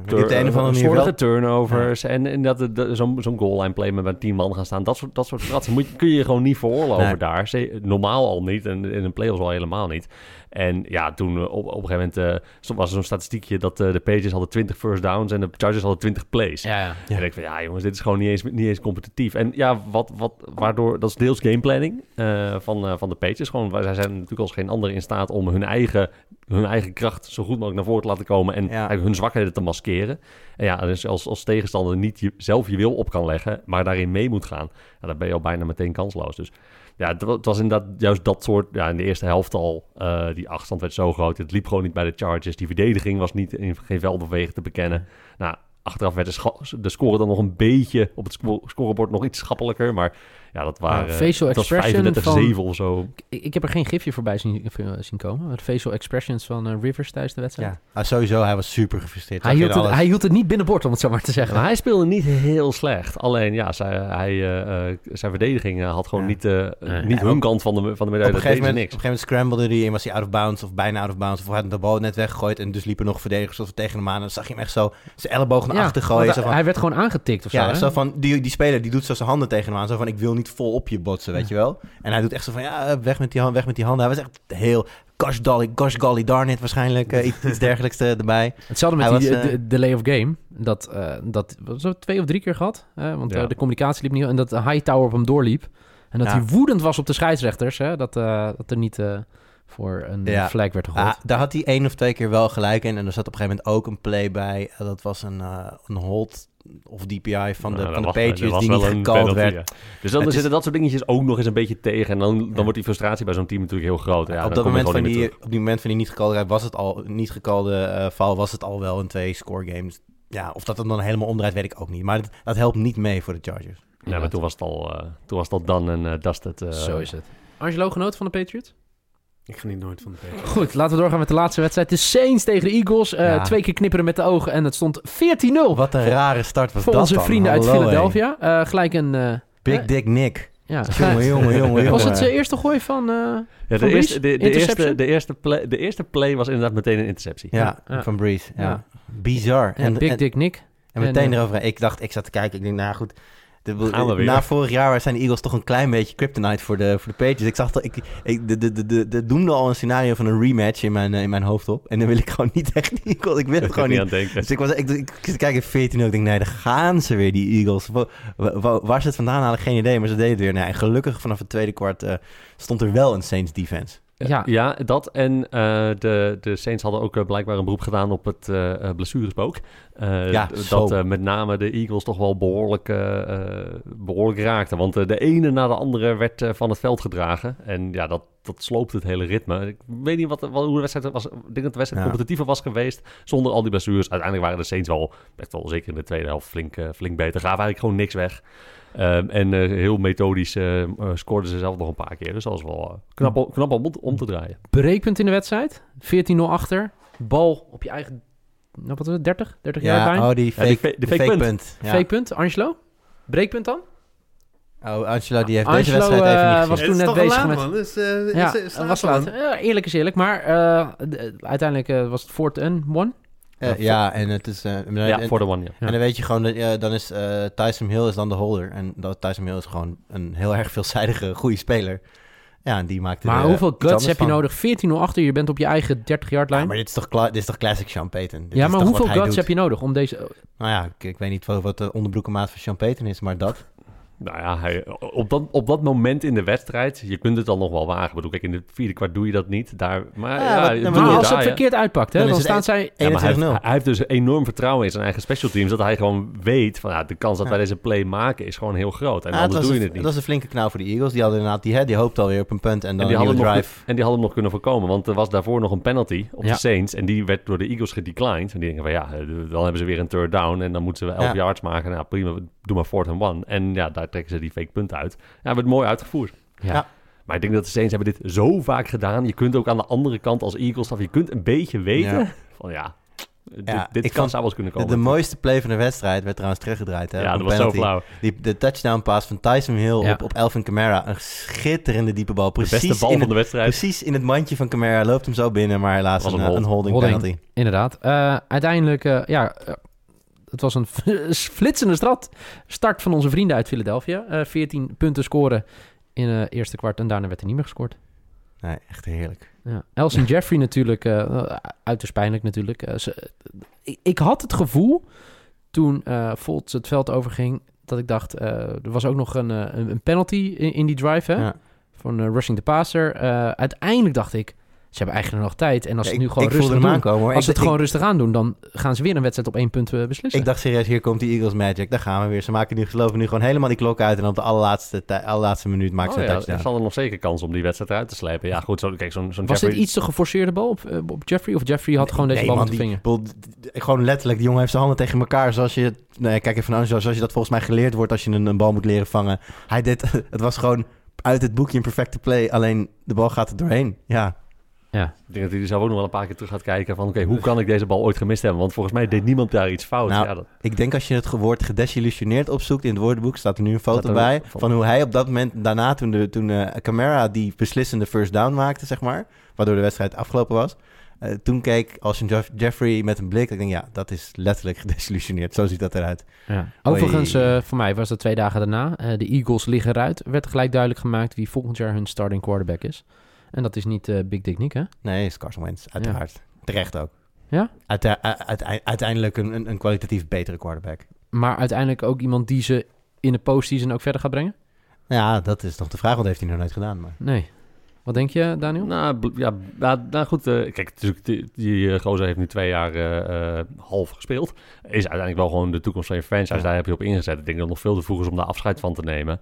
Speaker 4: slordige turnovers. En, en dat zo'n zo'n goal line play met tien man gaan staan. Dat soort, dat soort fratsen moet, kun je je gewoon niet veroorloven
Speaker 3: Nee.
Speaker 4: daar. Normaal al niet. En in een playoffs al helemaal niet. En ja, toen op, op een gegeven moment eh, stond- was er zo'n statistiekje dat eh, de Patriots hadden 20 first downs en de Chargers hadden 20 plays.
Speaker 2: ja, ja.
Speaker 3: Ja.
Speaker 4: En ik denk van, ja jongens, dit is gewoon niet eens, niet eens competitief. En ja, wat, wat, waardoor, dat is deels gameplanning eh van, eh, van de Patriots. Gewoon, wij- zij zijn natuurlijk als geen ander in staat om hun eigen, hun eigen kracht zo goed mogelijk naar voren te laten komen. En eigenlijk hun zwakheden te maskeren. En ja, dus als, als tegenstander niet je, zelf je wil op kan leggen, maar daarin mee moet gaan. Ja, dan ben je al bijna meteen kansloos. Dus ja, het, wa- het was inderdaad juist dat soort, ja, in de eerste helft al, eh, die achterstand werd zo groot. Het liep gewoon niet bij de Chargers. Die verdediging was niet in geen veld of wegen te bekennen. Nou, achteraf werd de, de score dan nog een beetje op het sco- scorebord nog iets schappelijker. Maar ja, dat waren...
Speaker 2: Ja, facial expression
Speaker 4: 35-7
Speaker 2: van-
Speaker 4: of zo.
Speaker 2: Ik, ik heb er geen gifje voorbij zien, eh, zien komen. Het facial expressions van eh, Rivers tijdens de wedstrijd.
Speaker 3: ja. Ah, sowieso, hij was super gefrustreerd.
Speaker 2: Hij, hield het,
Speaker 3: alles?
Speaker 2: hij hield het niet binnenboord, om het zo maar te zeggen.
Speaker 4: Hij speelde niet heel slecht. Alleen ja, zij, hij, eh, eh, zijn verdediging eh, had gewoon
Speaker 3: Ja.
Speaker 4: niet, eh, niet
Speaker 3: Ja,
Speaker 4: hun kant van de, van de
Speaker 3: op
Speaker 4: medaille.
Speaker 3: een,
Speaker 4: Dat
Speaker 3: gegeven moment,
Speaker 4: ze
Speaker 3: op een
Speaker 4: niks.
Speaker 3: gegeven moment scrambelde hij en was hij out of bounds of bijna out of bounds. Of had de bal net weggegooid en dus liepen nog verdedigers of tegen hem aan. En dan zag je hem echt zo zijn elleboog naar achter gooien.
Speaker 2: want
Speaker 3: Zo van,
Speaker 2: hij werd gewoon aangetikt of zo.
Speaker 3: ja,
Speaker 2: hè?
Speaker 3: zo van, die, die speler die doet zo zijn handen tegen hem aan. Zo van, ik wil niet vol op je botsen, weet je wel. En hij doet echt zo van, ja, weg met die, hand, weg met die handen. Hij was echt heel, gosh golly, gosh golly darn it waarschijnlijk. eh, iets, iets dergelijks eh, erbij.
Speaker 2: Hetzelfde met
Speaker 3: Hij
Speaker 2: die
Speaker 3: was,
Speaker 2: de-
Speaker 3: eh,
Speaker 2: de delay of game. Dat, dat was zo twee of drie keer gehad. Want
Speaker 4: Ja.
Speaker 2: de communicatie liep niet. En dat de Hightower op hem doorliep. En dat
Speaker 3: Ja.
Speaker 2: hij woedend was op de scheidsrechters. Hè? Dat, dat er niet voor een
Speaker 3: Ja.
Speaker 2: flag werd gegooid.
Speaker 3: Ah, daar had hij één of twee keer wel gelijk in. En er zat op een gegeven moment ook een play bij. dat was een, eh, een hold of DPI van de,
Speaker 4: Nou,
Speaker 3: van de
Speaker 4: was-
Speaker 3: Patriots die niet
Speaker 4: penalty,
Speaker 3: werd.
Speaker 4: ja. Dus dan
Speaker 3: Het is-
Speaker 4: zitten dat soort dingetjes ook nog eens een beetje tegen. En dan, dan
Speaker 3: Ja.
Speaker 4: wordt die frustratie bij zo'n team natuurlijk heel groot. Ja,
Speaker 3: op, dat moment van die, op die moment van die niet gecalled was het al niet gecalde eh val, was het al wel een twee score games. Ja, of dat het dan helemaal omdraait, weet ik ook niet. Maar dat, dat helpt niet mee voor de Chargers.
Speaker 4: Ja, maar toen was het al, eh, toen was het al dan en eh dusted. eh,
Speaker 2: Zo is het. Angelo, genoten van de Patriots?
Speaker 5: Ik geniet nooit van de Patriots.
Speaker 2: Goed, laten we doorgaan met de laatste wedstrijd. De Saints tegen de Eagles. Eh,
Speaker 3: Ja.
Speaker 2: Twee keer knipperen met de ogen en het stond 14-0
Speaker 3: Wat een rare start was
Speaker 2: voor
Speaker 3: dat
Speaker 2: onze
Speaker 3: dan.
Speaker 2: vrienden uit Philadelphia. Eh, gelijk een... eh.
Speaker 3: Big Dick Nick.
Speaker 2: ja,
Speaker 3: Jongen, jongen, jongen, jongen.
Speaker 2: Was het zijn eerste gooi van... eh,
Speaker 4: Ja, de,
Speaker 2: Brees?
Speaker 4: eerste, de, eerste, de, eerste play, de eerste play was inderdaad meteen een interceptie.
Speaker 3: Ja,
Speaker 2: Ja.
Speaker 3: van Breeze. Ja.
Speaker 2: Ja.
Speaker 3: Bizar.
Speaker 2: ja, Big
Speaker 3: en,
Speaker 2: Dick Nick?
Speaker 3: en meteen
Speaker 2: en,
Speaker 3: erover. Ik dacht, ik zat te kijken. Ik denk, nou goed. De,
Speaker 4: weer.
Speaker 3: na vorig jaar zijn de Eagles toch een klein beetje kryptonite voor de, voor de Patriots. Ik zag dat ik, ik de, de, de, de, de doemde al een scenario van een rematch in mijn, eh, in mijn hoofd op. En dan wil ik gewoon niet echt die Eagles. Ik wil het gewoon
Speaker 4: niet aan denken.
Speaker 3: Dus ik was, ik, ik, ik zit te kijken 14 ik denk, nee, daar gaan ze weer, die Eagles. Wa- wa- wa- waar ze het vandaan halen, geen idee, maar ze deden het weer. Nee, en gelukkig vanaf het tweede kwart eh, stond er wel een Saints defense.
Speaker 2: Ja.
Speaker 4: Ja, dat. En eh, de, de Saints hadden ook eh, blijkbaar een beroep gedaan op het eh eh, blessurespook.
Speaker 3: Ja,
Speaker 4: dat met name de Eagles toch wel behoorlijk, eh, eh, behoorlijk raakten. Want de ene na de andere werd van het veld gedragen. En ja, dat, dat sloopt het hele ritme. Ik weet niet wat, wat, hoe de wedstrijd was. Ik denk dat de wedstrijd
Speaker 3: Ja.
Speaker 4: competitiever was geweest zonder al die blessures. Uiteindelijk waren de Saints wel, echt wel zeker in de tweede helft flink, flink beter. Gaven eigenlijk gewoon niks weg. Um, en uh, heel methodisch uh, scoorden ze zelf nog een paar keer. Dus dat is wel uh, knap, knap om, om te draaien.
Speaker 2: Breekpunt in de wedstrijd. 14-0 achter. Bal op je eigen... Nou, wat was het? 30? 30 ja, jaar oh,
Speaker 3: bijna? Oh, die fake,
Speaker 4: ja,
Speaker 3: fake,
Speaker 4: fake,
Speaker 3: fake
Speaker 4: punt.
Speaker 3: punt. Ja.
Speaker 2: Fake punt. Angelo? Breekpunt dan?
Speaker 3: Oh, Angelo die heeft ah,
Speaker 2: Angelo,
Speaker 3: deze wedstrijd even niet gezien.
Speaker 2: was toen net bezig
Speaker 5: laat,
Speaker 2: met...
Speaker 5: Man. Dus,
Speaker 2: ja, was
Speaker 5: laat.
Speaker 2: eerlijk is eerlijk. Maar uiteindelijk was het 4-1-1.
Speaker 3: Eh, ja, en het is... Eh,
Speaker 4: ja, voor de one, ja.
Speaker 3: En dan weet je gewoon, dat, dan is eh, Tyson Hill is dan de holder. En dat, Tyson Hill is gewoon een heel erg veelzijdige, goede speler. Ja, en die maakt
Speaker 2: Maar hoeveel guts heb je nodig? 14-0 achter, je bent op je eigen 30-yard lijn.
Speaker 3: Ja, maar dit is toch, dit is toch classic Sean Payton? Dit
Speaker 2: ja, maar hoeveel guts heb je nodig om deze...
Speaker 3: Nou ja, ik, ik weet niet wat, wat de onderbroekenmaat van Sean is, maar dat...
Speaker 4: Nou ja, hij, op, dat, op dat moment in de wedstrijd, je kunt het dan nog wel wagen. Ik bedoel, kijk, in de vierde kwart doe je dat niet. Daar, maar
Speaker 3: Ja,
Speaker 4: ja,
Speaker 3: wat-
Speaker 4: doe
Speaker 3: maar
Speaker 2: Maar
Speaker 4: het
Speaker 2: als
Speaker 4: daar,
Speaker 2: het verkeerd uitpakt, hè,
Speaker 3: Dan
Speaker 2: dan,
Speaker 3: is het
Speaker 2: staan zij...
Speaker 4: Ja, maar hij, heeft,
Speaker 3: 21-0.
Speaker 4: hij heeft dus enorm vertrouwen in zijn eigen special teams. Dat hij gewoon weet van ja, de kans dat wij deze play maken is gewoon heel groot. En
Speaker 3: het
Speaker 4: anders doe je
Speaker 3: een-
Speaker 4: het niet.
Speaker 3: Dat was een flinke knauw voor de Eagles. Die hadden inderdaad, die, hè, die hoopte alweer op een punt en dan
Speaker 4: En die, hadden hem nog,
Speaker 3: drive.
Speaker 4: en die hadden hem nog kunnen voorkomen. Want er was daarvoor nog een penalty op de Saints. En die werd door de Eagles gedeclined. En die denken van ja, dan hebben ze weer een third down. En dan moeten ze 11
Speaker 3: Ja.
Speaker 4: yards maken. Nou prima, doe maar fourth and one. En ja, daar trekken ze die fake punten uit. Ja, werd mooi uitgevoerd.
Speaker 2: Ja.
Speaker 3: Ja.
Speaker 4: Maar ik denk dat de Saints hebben dit zo vaak gedaan. Je kunt ook aan de andere kant als Eagles, of je kunt een beetje weten
Speaker 3: Ja.
Speaker 4: van ja, dit,
Speaker 3: Ja,
Speaker 4: dit
Speaker 3: ik
Speaker 4: kan, zou kunnen
Speaker 3: De,
Speaker 4: komen.
Speaker 3: de mooiste play van de wedstrijd werd trouwens teruggedraaid. Hè,
Speaker 4: ja, dat was zo
Speaker 3: penalty.
Speaker 4: flauw.
Speaker 3: Die, de touchdown pass van Tyson Hill
Speaker 2: Ja.
Speaker 3: op, op Elvin Kamara. Een schitterende diepe bal.
Speaker 4: De
Speaker 3: Precies,
Speaker 4: beste bal
Speaker 3: in
Speaker 4: van
Speaker 3: het,
Speaker 4: de wedstrijd.
Speaker 3: precies in het mandje van Kamara. Loopt hem zo binnen, maar helaas
Speaker 4: Was
Speaker 3: een,
Speaker 4: een
Speaker 3: eh,
Speaker 4: hold.
Speaker 3: een holding,
Speaker 2: Holding.
Speaker 3: penalty.
Speaker 2: Inderdaad. Eh, uiteindelijk, eh, ja, het was een flitsende strat. Start van onze vrienden uit Philadelphia. Eh 14 punten scoren in het eerste kwart en daarna werd er niet meer gescoord.
Speaker 3: Nee, echt heerlijk.
Speaker 2: Ja. Elsin Jeffrey natuurlijk, eh uiterst pijnlijk natuurlijk. Eh, ze- ik, ik had het gevoel toen eh Fultz het veld overging, dat ik dacht, eh, er was ook nog een, eh, een penalty in, in die drive, hè?
Speaker 3: Ja.
Speaker 2: Van eh, rushing the passer. Eh, uiteindelijk dacht ik, ze hebben eigenlijk nog tijd. En als ze
Speaker 3: Ja,
Speaker 2: het nu gewoon rustig doen,
Speaker 3: aankomen. hoor.
Speaker 2: als ze
Speaker 3: ik,
Speaker 2: het gewoon
Speaker 3: ik,
Speaker 2: rustig aandoen, dan gaan ze weer een wedstrijd op één punt eh, beslissen.
Speaker 3: ik dacht serieus, hier komt die Eagles Magic. Daar gaan we weer. Ze maken nu, geloven nu gewoon helemaal die klok uit. En op de allerlaatste, allerlaatste minuut maken ze
Speaker 4: Oh
Speaker 3: een
Speaker 4: ja,
Speaker 3: touchdown.
Speaker 4: er zal er nog zeker kans om die wedstrijd eruit te slepen. Ja, goed, zo, kijk, zo'n zo'n
Speaker 2: was
Speaker 4: Jeffrey-
Speaker 2: dit iets te geforceerde bal op, eh, op Jeffrey? Of Jeffrey had gewoon deze
Speaker 3: Nee,
Speaker 2: bal
Speaker 3: man,
Speaker 2: met de
Speaker 3: die-
Speaker 2: vinger?
Speaker 3: Gewoon letterlijk, die jongen heeft zijn handen tegen elkaar. Zoals je, nee, kijk even naar zoals je dat volgens mij geleerd wordt als je een, een bal moet leren vangen. Hij deed, het was gewoon uit het boekje een perfecte play. Alleen de bal gaat er doorheen. Ja,
Speaker 2: Ja.
Speaker 4: Ik denk dat hij er zelf ook nog wel een paar keer terug gaat kijken van... oké, hoe kan ik deze bal ooit gemist hebben? Want volgens mij deed niemand daar iets fout.
Speaker 3: Nou,
Speaker 4: ja, dat,
Speaker 3: ik denk als je het woord gedesillusioneerd opzoekt in het woordenboek, staat er nu een foto bij.
Speaker 4: van-
Speaker 3: Van hoe hij op dat moment, daarna toen, de, toen eh, Camara die beslissende first down maakte, zeg maar. Waardoor de wedstrijd afgelopen was. eh, toen keek als een Jeff- Jeffrey met een blik. Ik denk, ja, dat is letterlijk gedesillusioneerd. Zo ziet dat eruit.
Speaker 2: Ja. Overigens, eh, voor mij was dat twee dagen daarna. eh, de Eagles liggen eruit. Werd gelijk duidelijk gemaakt wie volgend jaar hun starting quarterback is. En dat is niet eh, Big Dick Nick, hè?
Speaker 3: Nee, is Carson Wentz, uiteraard. Terecht ook.
Speaker 2: Ja?
Speaker 3: Uite- uite- uiteindelijk een, een, een kwalitatief betere quarterback.
Speaker 2: Maar uiteindelijk ook iemand die ze in de postseason ook verder gaat brengen?
Speaker 3: Ja, dat is nog de vraag. Wat heeft hij nog nooit gedaan? Maar...
Speaker 2: Nee. Wat denk je, Daniel?
Speaker 4: nou, ja, nou, nou goed, eh, kijk, natuurlijk, die, die eh, gozer heeft nu twee jaar eh, eh, half gespeeld. Is uiteindelijk wel gewoon de toekomst van je franchise.
Speaker 3: Ja.
Speaker 4: Daar heb je op ingezet. Ik denk dat het nog veel te vroeg is om daar afscheid van te nemen.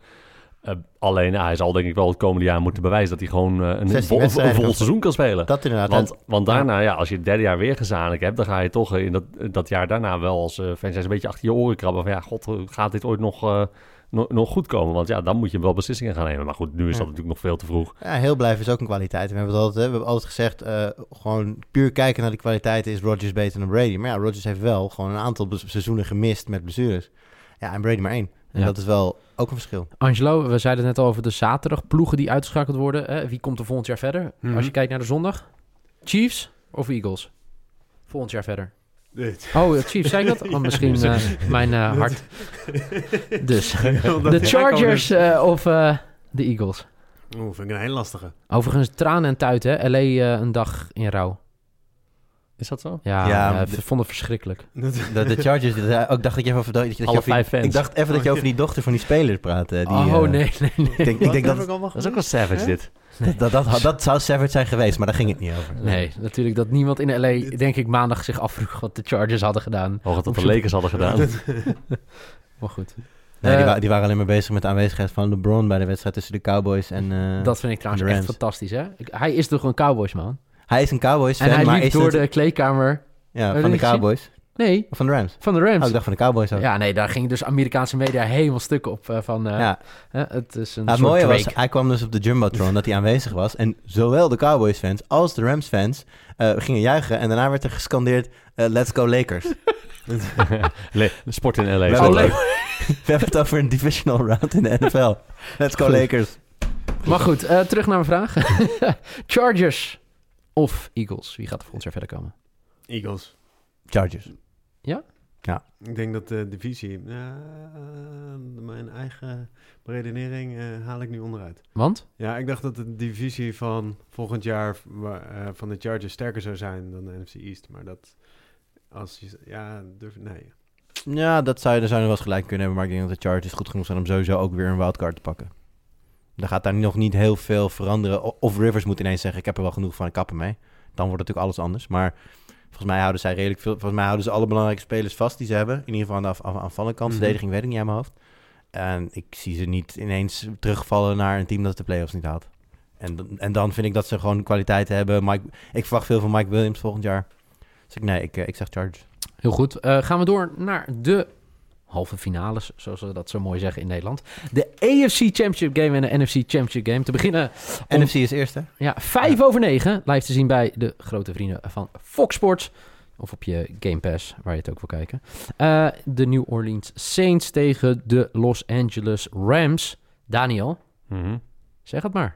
Speaker 4: Eh, alleen, hij zal denk ik wel het komende jaar moeten bewijzen... dat hij gewoon eh, een,
Speaker 3: 16
Speaker 4: vol, een vol seizoen kan spelen.
Speaker 3: Dat inderdaad.
Speaker 4: Want, want daarna, ja, als je het derde jaar weer gezamenlijk hebt, dan ga je toch eh, in dat, dat jaar daarna wel als franchise een beetje achter je oren krabben. Van ja, god, gaat dit ooit nog, nog, nog goed komen? Want ja, dan moet je wel beslissingen gaan nemen. Maar goed, nu is
Speaker 3: Ja.
Speaker 4: dat natuurlijk nog veel te vroeg.
Speaker 3: Ja, heel blijven is ook een kwaliteit. We hebben het altijd, hè, we hebben altijd gezegd, gewoon puur kijken naar de kwaliteiten is Rodgers beter dan Brady. Maar ja, Rodgers heeft wel gewoon een aantal seizoenen gemist met blessures. Ja, en Brady maar één. En
Speaker 2: Ja.
Speaker 3: dat is wel ook een verschil.
Speaker 2: Angelo, we zeiden het net al over de zaterdag ploegen die uitgeschakeld worden. Hè? Wie komt er volgend jaar verder?
Speaker 5: Mhm.
Speaker 2: Als je kijkt naar de zondag. Chiefs of Eagles? Volgend jaar verder.
Speaker 5: Dit.
Speaker 2: Oh, eh, Chiefs, zei ik dat? Oh, misschien eh, mijn eh, hart. Dus, de Chargers eh, of eh, de Eagles?
Speaker 5: Oeh, vind ik een heel lastige.
Speaker 2: Overigens, tranen en tuiten, hè? LA eh, een dag in rouw.
Speaker 4: Is dat zo?
Speaker 2: Ja,
Speaker 3: Ja,
Speaker 2: ja,
Speaker 3: de-
Speaker 2: ik vond het verschrikkelijk.
Speaker 5: Dat-
Speaker 3: De, de Chargers, ook dacht dat je even over, dat je, dat je
Speaker 4: Alle
Speaker 3: over die-
Speaker 4: vijf fans.
Speaker 3: Ik dacht even dat je over die dochter van die speler praat. eh, Die,
Speaker 2: oh,
Speaker 3: eh,
Speaker 2: nee, nee, nee.
Speaker 3: Ik denk, ik denk dat,
Speaker 4: Dat is ook wel savage, dit.
Speaker 3: dat, dat, dat, dat zou savage zijn geweest, maar daar ging het niet over.
Speaker 2: Nee, natuurlijk dat niemand in LA, denk ik, maandag zich afvroeg wat de Chargers hadden gedaan.
Speaker 4: Hoog dat de Lakers hadden gedaan.
Speaker 2: Maar goed,
Speaker 3: Nee, die,
Speaker 2: Eh,
Speaker 3: wa- die waren alleen maar bezig met de aanwezigheid van LeBron bij de wedstrijd tussen de Cowboys en... eh,
Speaker 2: dat vind ik trouwens echt fantastisch, hè? Ik- hij is toch een Cowboys, man?
Speaker 3: Hij is een Cowboys fan,
Speaker 2: En hij
Speaker 3: maar
Speaker 2: liep
Speaker 3: is
Speaker 2: door
Speaker 3: het-
Speaker 2: de kleedkamer...
Speaker 3: ja, van de
Speaker 2: gezien?
Speaker 3: Cowboys.
Speaker 2: Nee,
Speaker 3: Of van de Rams.
Speaker 2: van de Rams.
Speaker 3: Oh, ik dacht van de Cowboys ook.
Speaker 2: ja, nee, daar ging dus Amerikaanse media helemaal stuk op. eh, van, eh,
Speaker 3: Ja.
Speaker 2: hè, het is een
Speaker 3: Nou, het mooie was, hij kwam dus op de Jumbotron, dat hij aanwezig was. En zowel de Cowboys-fans als de Rams-fans eh, gingen juichen. En daarna werd er gescandeerd, eh, let's go Lakers.
Speaker 4: Le- Sport in LA.
Speaker 3: We
Speaker 4: leuk.
Speaker 3: we hebben het over een divisional round in de NFL. Let's go. Lakers.
Speaker 2: Maar goed, eh, terug naar mijn vraag. Chargers of Eagles? Wie gaat er volgend jaar verder komen?
Speaker 5: Eagles.
Speaker 3: Chargers.
Speaker 5: Ik denk dat de divisie... eh, mijn eigen redenering eh, haal ik nu onderuit.
Speaker 2: Want?
Speaker 5: Ja, ik dacht dat de divisie van volgend jaar eh, van de Chargers sterker zou zijn dan de NFC East. Maar dat... Als je... Ja, durf... Nee.
Speaker 3: Ja, dat zou je, daar zou je wel eens gelijk kunnen hebben. Maar ik denk dat de Chargers goed genoeg zijn om sowieso ook weer een wildcard te pakken. Dan gaat daar nog niet heel veel veranderen. Of Rivers moet ineens zeggen, ik heb er wel genoeg van, ik kap ermee. Dan wordt natuurlijk alles anders. Maar volgens mij houden zij redelijk veel... Volgens mij houden ze alle belangrijke spelers vast die ze hebben. In ieder geval aan de af, af- aanvallende kant.
Speaker 5: Mhm.
Speaker 3: Verdediging weet ik niet aan mijn hoofd. En ik zie ze niet ineens terugvallen naar een team dat de playoffs niet haalt. En, dan- en dan vind ik dat ze gewoon kwaliteit hebben. Mike, ik verwacht veel van Mike Williams volgend jaar. Dus ik, nee, ik, eh, ik zeg Chargers.
Speaker 2: Heel goed. Eh, gaan we door naar de halve finales, zoals we dat zo mooi zeggen in Nederland. De AFC Championship Game en de NFC Championship Game. Te beginnen om
Speaker 3: NFC is eerste.
Speaker 2: ja, vijf over negen. Live te zien bij de grote vrienden van Fox Sports. Of op je Game Pass, waar je het ook wil kijken. Eh, de New Orleans Saints tegen de Los Angeles Rams. Daniel,
Speaker 4: Mhm.
Speaker 2: zeg het maar.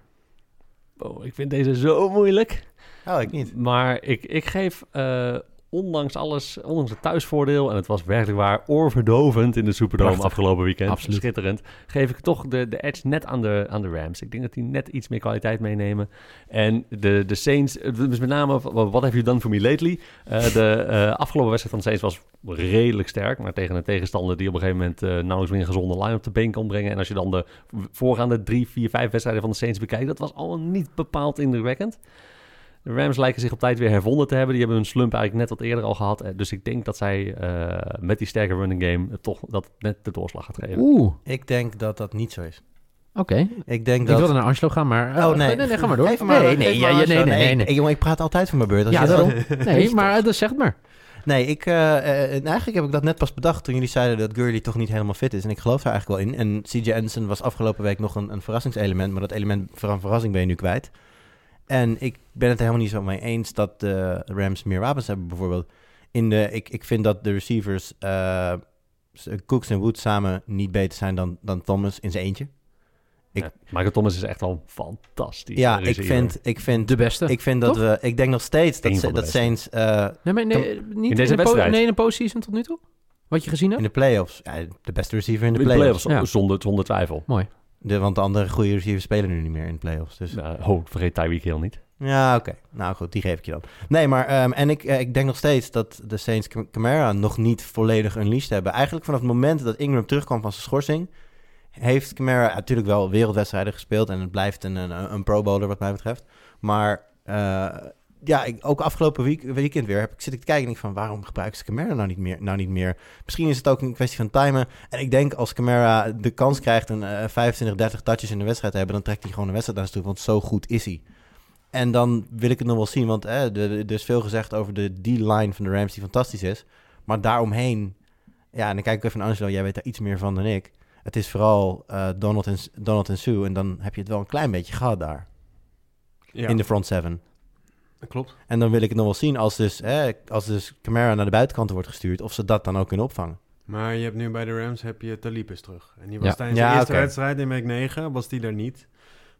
Speaker 4: Oh, ik vind deze zo moeilijk.
Speaker 3: Oh, ik niet.
Speaker 4: Maar ik, ik geef, eh, ondanks alles, ondanks het thuisvoordeel... en het was werkelijk waar oorverdovend in de Superdome
Speaker 2: Prachtig.
Speaker 4: afgelopen weekend.
Speaker 2: Absoluut.
Speaker 4: Schitterend. Geef ik toch de, de edge net aan de, aan de Rams. Ik denk dat die net iets meer kwaliteit meenemen. En de, de Saints, dus met name, wat have you done for me lately? Eh, de eh, afgelopen wedstrijd van de Saints was redelijk sterk... maar tegen een tegenstander die op een gegeven moment... eh nauwelijks meer een gezonde line op de been kon brengen. En als je dan de voorgaande drie, vier, vijf wedstrijden van de Saints bekijkt... dat was allemaal niet bepaald indrukwekkend. De Rams lijken zich op tijd weer hervonden te hebben. Die hebben hun slump eigenlijk net wat eerder al gehad. Eh, Dus ik denk dat zij eh, met die sterke running game toch dat net de doorslag gaat geven.
Speaker 2: Oeh,
Speaker 3: Ik denk dat dat niet zo is.
Speaker 2: oké.
Speaker 3: Ik denk
Speaker 2: Ik
Speaker 3: dat...
Speaker 2: wilde naar Angelo gaan, maar... eh,
Speaker 3: Oh, nee.
Speaker 2: nee, nee, ga maar door.
Speaker 3: Maar,
Speaker 2: nee, nee, ja, nee, nee, nee, nee.
Speaker 3: Ik, jongen, ik praat altijd van mijn beurt. Als
Speaker 2: Ja, daarom. Nee, maar uh, zeg het maar.
Speaker 3: Nee, ik, en eigenlijk heb ik dat net pas bedacht toen jullie zeiden dat Gurley toch niet helemaal fit is. En ik geloof daar eigenlijk wel in. En CJ Anderson was afgelopen week nog een, een verrassingselement, maar dat element van verrassing ben je nu kwijt. En ik ben het er helemaal niet zo mee eens dat de Rams meer wapens hebben, bijvoorbeeld. In de, ik, ik vind dat de receivers, eh, Cooks en Woods samen niet beter zijn dan, dan Thomas in zijn eentje. ik-
Speaker 4: Ja, Michael Thomas is echt wel fantastisch.
Speaker 3: Ja,
Speaker 4: eh,
Speaker 3: ik vind, ik vind,
Speaker 2: De beste.
Speaker 3: ik vind dat
Speaker 2: Toch?
Speaker 3: we, ik denk nog steeds dat, ze-
Speaker 4: de
Speaker 3: dat. Saints eh,
Speaker 2: nee, maar nee, niet
Speaker 4: in deze
Speaker 2: de po-
Speaker 4: wedstrijd?
Speaker 2: Nee, in de postseason tot nu toe? Wat je gezien
Speaker 3: in
Speaker 2: hebt?
Speaker 3: de playoffs, ja, de beste receiver in de
Speaker 4: In de
Speaker 3: playoffs.
Speaker 4: playoffs,
Speaker 2: Ja.
Speaker 4: zonder, zonder twijfel.
Speaker 2: Mooi.
Speaker 3: De, want de andere goede receivers spelen nu niet meer in de playoffs. Dus
Speaker 4: Nou, oh, vergeet Tyreek Hill niet.
Speaker 3: ja, oké. Nou goed, die geef ik je dan. Nee, maar ehm, en ik, eh, ik denk nog steeds dat de Saints Cam- Camara nog niet volledig unleashed hebben. Eigenlijk vanaf het moment dat Ingram terugkwam van zijn schorsing, heeft Camara natuurlijk wel wereldwedstrijden gespeeld en het blijft een, een, een pro bowler wat mij betreft. Maar eh, ja, ik, ook afgelopen week, weekend weer heb ik zit ik te kijken en ik van waarom gebruiken ze Camara nou niet meer? Nou niet meer. Misschien is het ook een kwestie van timen. En ik denk als Camara de kans krijgt een eh, 25, 30 touches in de wedstrijd te hebben, dan trekt hij gewoon de wedstrijd naar zich toe, want zo goed is hij. En dan wil ik het nog wel zien, want eh, er is veel gezegd over de D-line van de Rams die fantastisch is. Maar daaromheen, ja, en dan kijk ik even naar Angelo, jij weet daar iets meer van dan ik. Het is vooral eh, Donald, en, Donald en Sue en dan heb je het wel een klein beetje gehad daar,
Speaker 5: Ja,
Speaker 3: in de front seven.
Speaker 5: Klopt.
Speaker 3: En dan wil ik het nog wel zien als dus, eh, als dus Camara naar de buitenkanten wordt gestuurd, of ze dat dan ook kunnen opvangen.
Speaker 5: Maar je hebt nu bij de Rams heb je Talib is terug. En die was
Speaker 2: Ja.
Speaker 5: tijdens
Speaker 3: Ja,
Speaker 5: de eerste wedstrijd in week 9, was die er niet.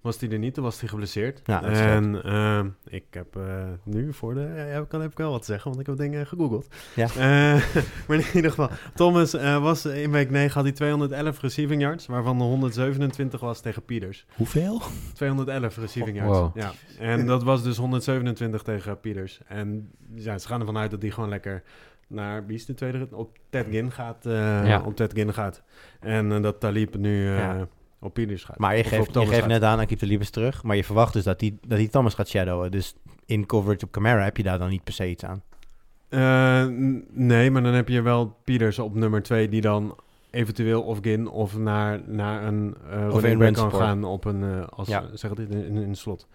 Speaker 5: Was hij er niet, toen was hij geblesseerd.
Speaker 3: Ja,
Speaker 5: en ehm, ik heb eh, nu voor de... Ja, ik kan heb ik wel wat zeggen, want ik heb dingen gegoogeld.
Speaker 3: Ja.
Speaker 5: Eh, maar in ieder geval, Thomas eh, was in week 9 had hij 211 receiving yards, waarvan de 127 was tegen Peters.
Speaker 3: Hoeveel?
Speaker 5: 211 receiving yards.
Speaker 2: Wow.
Speaker 5: Ja. En dat was dus 127 tegen Peters. En ja, ze gaan ervan uit dat die gewoon lekker naar wie is de tweede? Op Ted Ginn gaat. eh,
Speaker 2: Ja.
Speaker 5: Op Ted Ginn gaat. En dat Talib nu eh,
Speaker 3: Ja.
Speaker 5: Gaat.
Speaker 3: Maar je
Speaker 5: Of
Speaker 3: geeft, je geeft net aan, Akip de Liebes terug. Maar je verwacht dus dat hij dat die Thomas gaat shadowen. Dus in coverage op camera heb je daar dan niet per se iets aan.
Speaker 5: Eh, nee, maar dan heb je wel Peters op nummer 2 die dan eventueel of Ginn of naar, naar een eh
Speaker 3: in
Speaker 5: running back
Speaker 3: run
Speaker 5: kan
Speaker 3: support.
Speaker 5: gaan op een, eh, als,
Speaker 3: Ja.
Speaker 5: zeg het in, in, in slot.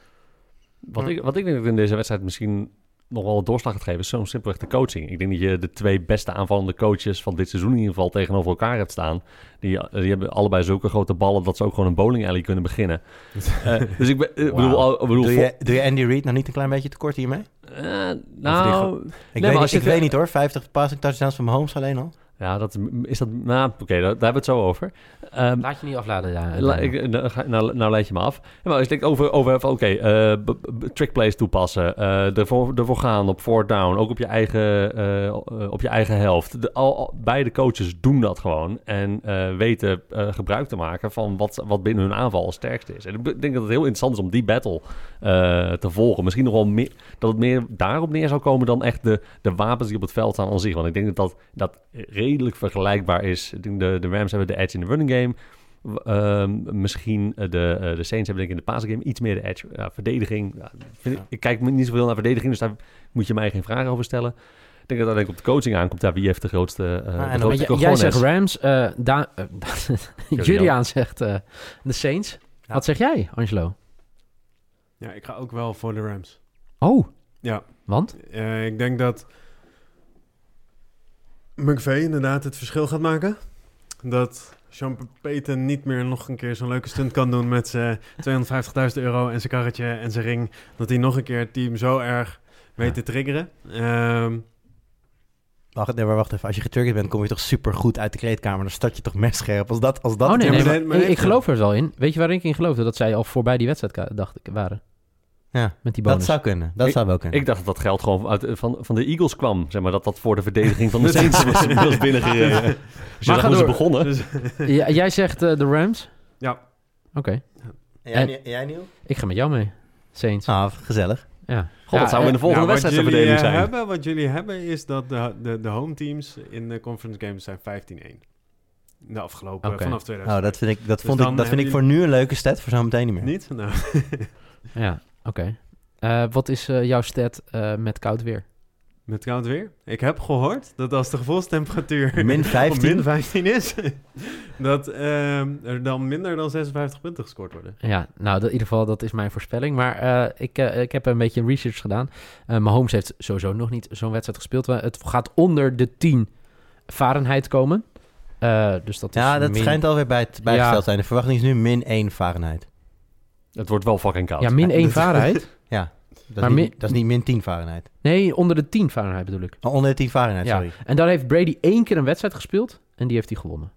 Speaker 4: Wat, ik, wat ik denk dat in deze wedstrijd misschien nog wel een doorslag gaat geven, is zo'n simpelweg de coaching. Ik denk dat je de twee beste aanvallende coaches van dit seizoen in ieder geval tegenover elkaar hebt staan. Die, die hebben allebei zulke grote ballen dat ze ook gewoon een bowling alley kunnen beginnen. Eh, dus ik, ben, bedoel, ik bedoel
Speaker 3: Doe je, doe je Andy Reid nou niet een klein beetje tekort hiermee?
Speaker 4: Eh, nou,
Speaker 3: Ik,
Speaker 4: maar
Speaker 3: weet, niet, ik weet niet hoor. 50 passing touchdowns van Mahomes alleen al.
Speaker 4: Ja, dat is dat. Nou, oké, daar, daar hebben we het zo over. Ehm,
Speaker 2: Laat je niet afladen. Ja,
Speaker 4: La- ik, nou, ga- nou, nou leid je me af. Ja, maar als ik denk over, over oké, eh, trick plays toepassen, eh ervoor, ervoor gaan op fourth down, ook op je eigen, eh, eh, op je eigen helft. De, al, al- beide coaches doen dat gewoon en eh, weten eh, gebruik te maken van wat, wat binnen hun aanval het sterkste is. En ik denk dat het heel interessant is om die battle eh, te volgen. Misschien nog wel meer, dat het meer daarop neer zou komen dan echt de, de wapens die op het veld staan aan zich. Want ik denk dat dat, dat redelijk vergelijkbaar is. De, de Rams hebben de edge in de running game. Ehm, misschien eh, de, eh, de Saints hebben denk ik in de passing game iets meer de edge. Ja, verdediging. ja, vind ik,
Speaker 3: Ja.
Speaker 4: ik kijk niet zoveel naar verdediging, dus daar moet je mij geen vragen over stellen. Ik denk dat dat denk op de coaching aankomt. Ja, wie heeft de grootste, eh de grootste
Speaker 2: j- jij zegt Rams, eh Da- Julian zegt eh, de Saints.
Speaker 3: Ja.
Speaker 2: Wat zeg jij, Angelo?
Speaker 5: Ja, ik ga ook wel voor de Rams.
Speaker 2: Oh,
Speaker 5: Ja,
Speaker 2: want?
Speaker 5: Eh, ik denk dat McVay inderdaad het verschil gaat maken. Dat Sean Payton niet meer nog een keer zo'n leuke stunt kan doen met zijn 250.000 euro en zijn karretje en zijn ring. Dat hij nog een keer het team zo erg weet
Speaker 3: Ja.
Speaker 5: te triggeren. Ehm,
Speaker 3: Wacht, nee, maar wacht even. Als je geturgid bent, kom je toch super goed uit de kleedkamer. Dan start je toch messcherp. Als dat, als dat
Speaker 2: oh nee,
Speaker 5: ja,
Speaker 2: nee
Speaker 5: maar
Speaker 2: maar
Speaker 5: nee, maar
Speaker 2: ik, geloof er wel in. Weet je waar ik in geloofde? Dat zij al voorbij die wedstrijd dacht ik waren.
Speaker 3: Ja,
Speaker 2: Met die
Speaker 3: dat
Speaker 2: bonus.
Speaker 3: zou kunnen. Dat zou wel kunnen.
Speaker 4: Ik dacht dat dat geld gewoon uit, van, van de Eagles kwam. Zeg maar dat dat voor de verdediging van de Saints was, was binnengereden. Dus je
Speaker 2: Maar
Speaker 4: ze begonnen.
Speaker 5: dus,
Speaker 2: Ja, jij zegt eh, de Rams?
Speaker 5: ja,
Speaker 2: Oké,
Speaker 3: En jij,
Speaker 2: En-
Speaker 3: jij Niel?
Speaker 2: ik ga met jou mee. Saints.
Speaker 3: Ah, gezellig.
Speaker 2: Ja.
Speaker 4: God, dat zou in de
Speaker 2: eh,
Speaker 4: volgende
Speaker 5: nou,
Speaker 4: wedstrijd de verdediging
Speaker 5: eh,
Speaker 4: zijn.
Speaker 5: hebben, wat jullie hebben is dat de, de, de home teams in de conference games zijn 15-1. De afgelopen, vanaf 2000.
Speaker 3: Nou, dat vind ik, dat
Speaker 5: Dus
Speaker 3: vond ik, dat vind ik voor nu een leuke stat. Voor zo meteen niet meer.
Speaker 5: Niet? Nou,
Speaker 2: Ja, oké. Eh, wat is eh, jouw stat eh, met koud weer?
Speaker 5: met koud weer. Ik heb gehoord dat als de gevoelstemperatuur
Speaker 3: Min
Speaker 5: op
Speaker 3: 15?
Speaker 5: min 15 is, dat ehm, er dan minder dan 56 punten gescoord worden.
Speaker 2: Ja, nou, dat, in ieder geval, dat is mijn voorspelling. Maar eh, ik, ik heb een beetje research gedaan. Eh Mahomes heeft sowieso nog niet zo'n wedstrijd gespeeld. Het gaat onder de 10 Fahrenheit komen. Eh, dus dat is
Speaker 3: Ja, dat
Speaker 2: min-
Speaker 3: schijnt alweer bij, bijgesteld
Speaker 2: Ja.
Speaker 3: zijn. De verwachting is nu min 1 Fahrenheit.
Speaker 4: Het wordt wel fucking koud.
Speaker 2: Ja, min 1 Fahrenheit.
Speaker 3: Ja, dat,
Speaker 2: Maar
Speaker 3: is, niet,
Speaker 2: min-
Speaker 3: dat is niet min 10 Fahrenheit.
Speaker 2: Nee, onder de 10 Fahrenheit bedoel ik.
Speaker 3: Oh, onder de 10 Fahrenheit,
Speaker 2: Ja.
Speaker 3: sorry.
Speaker 2: En daar heeft Brady één keer een wedstrijd gespeeld. En die heeft hij gewonnen.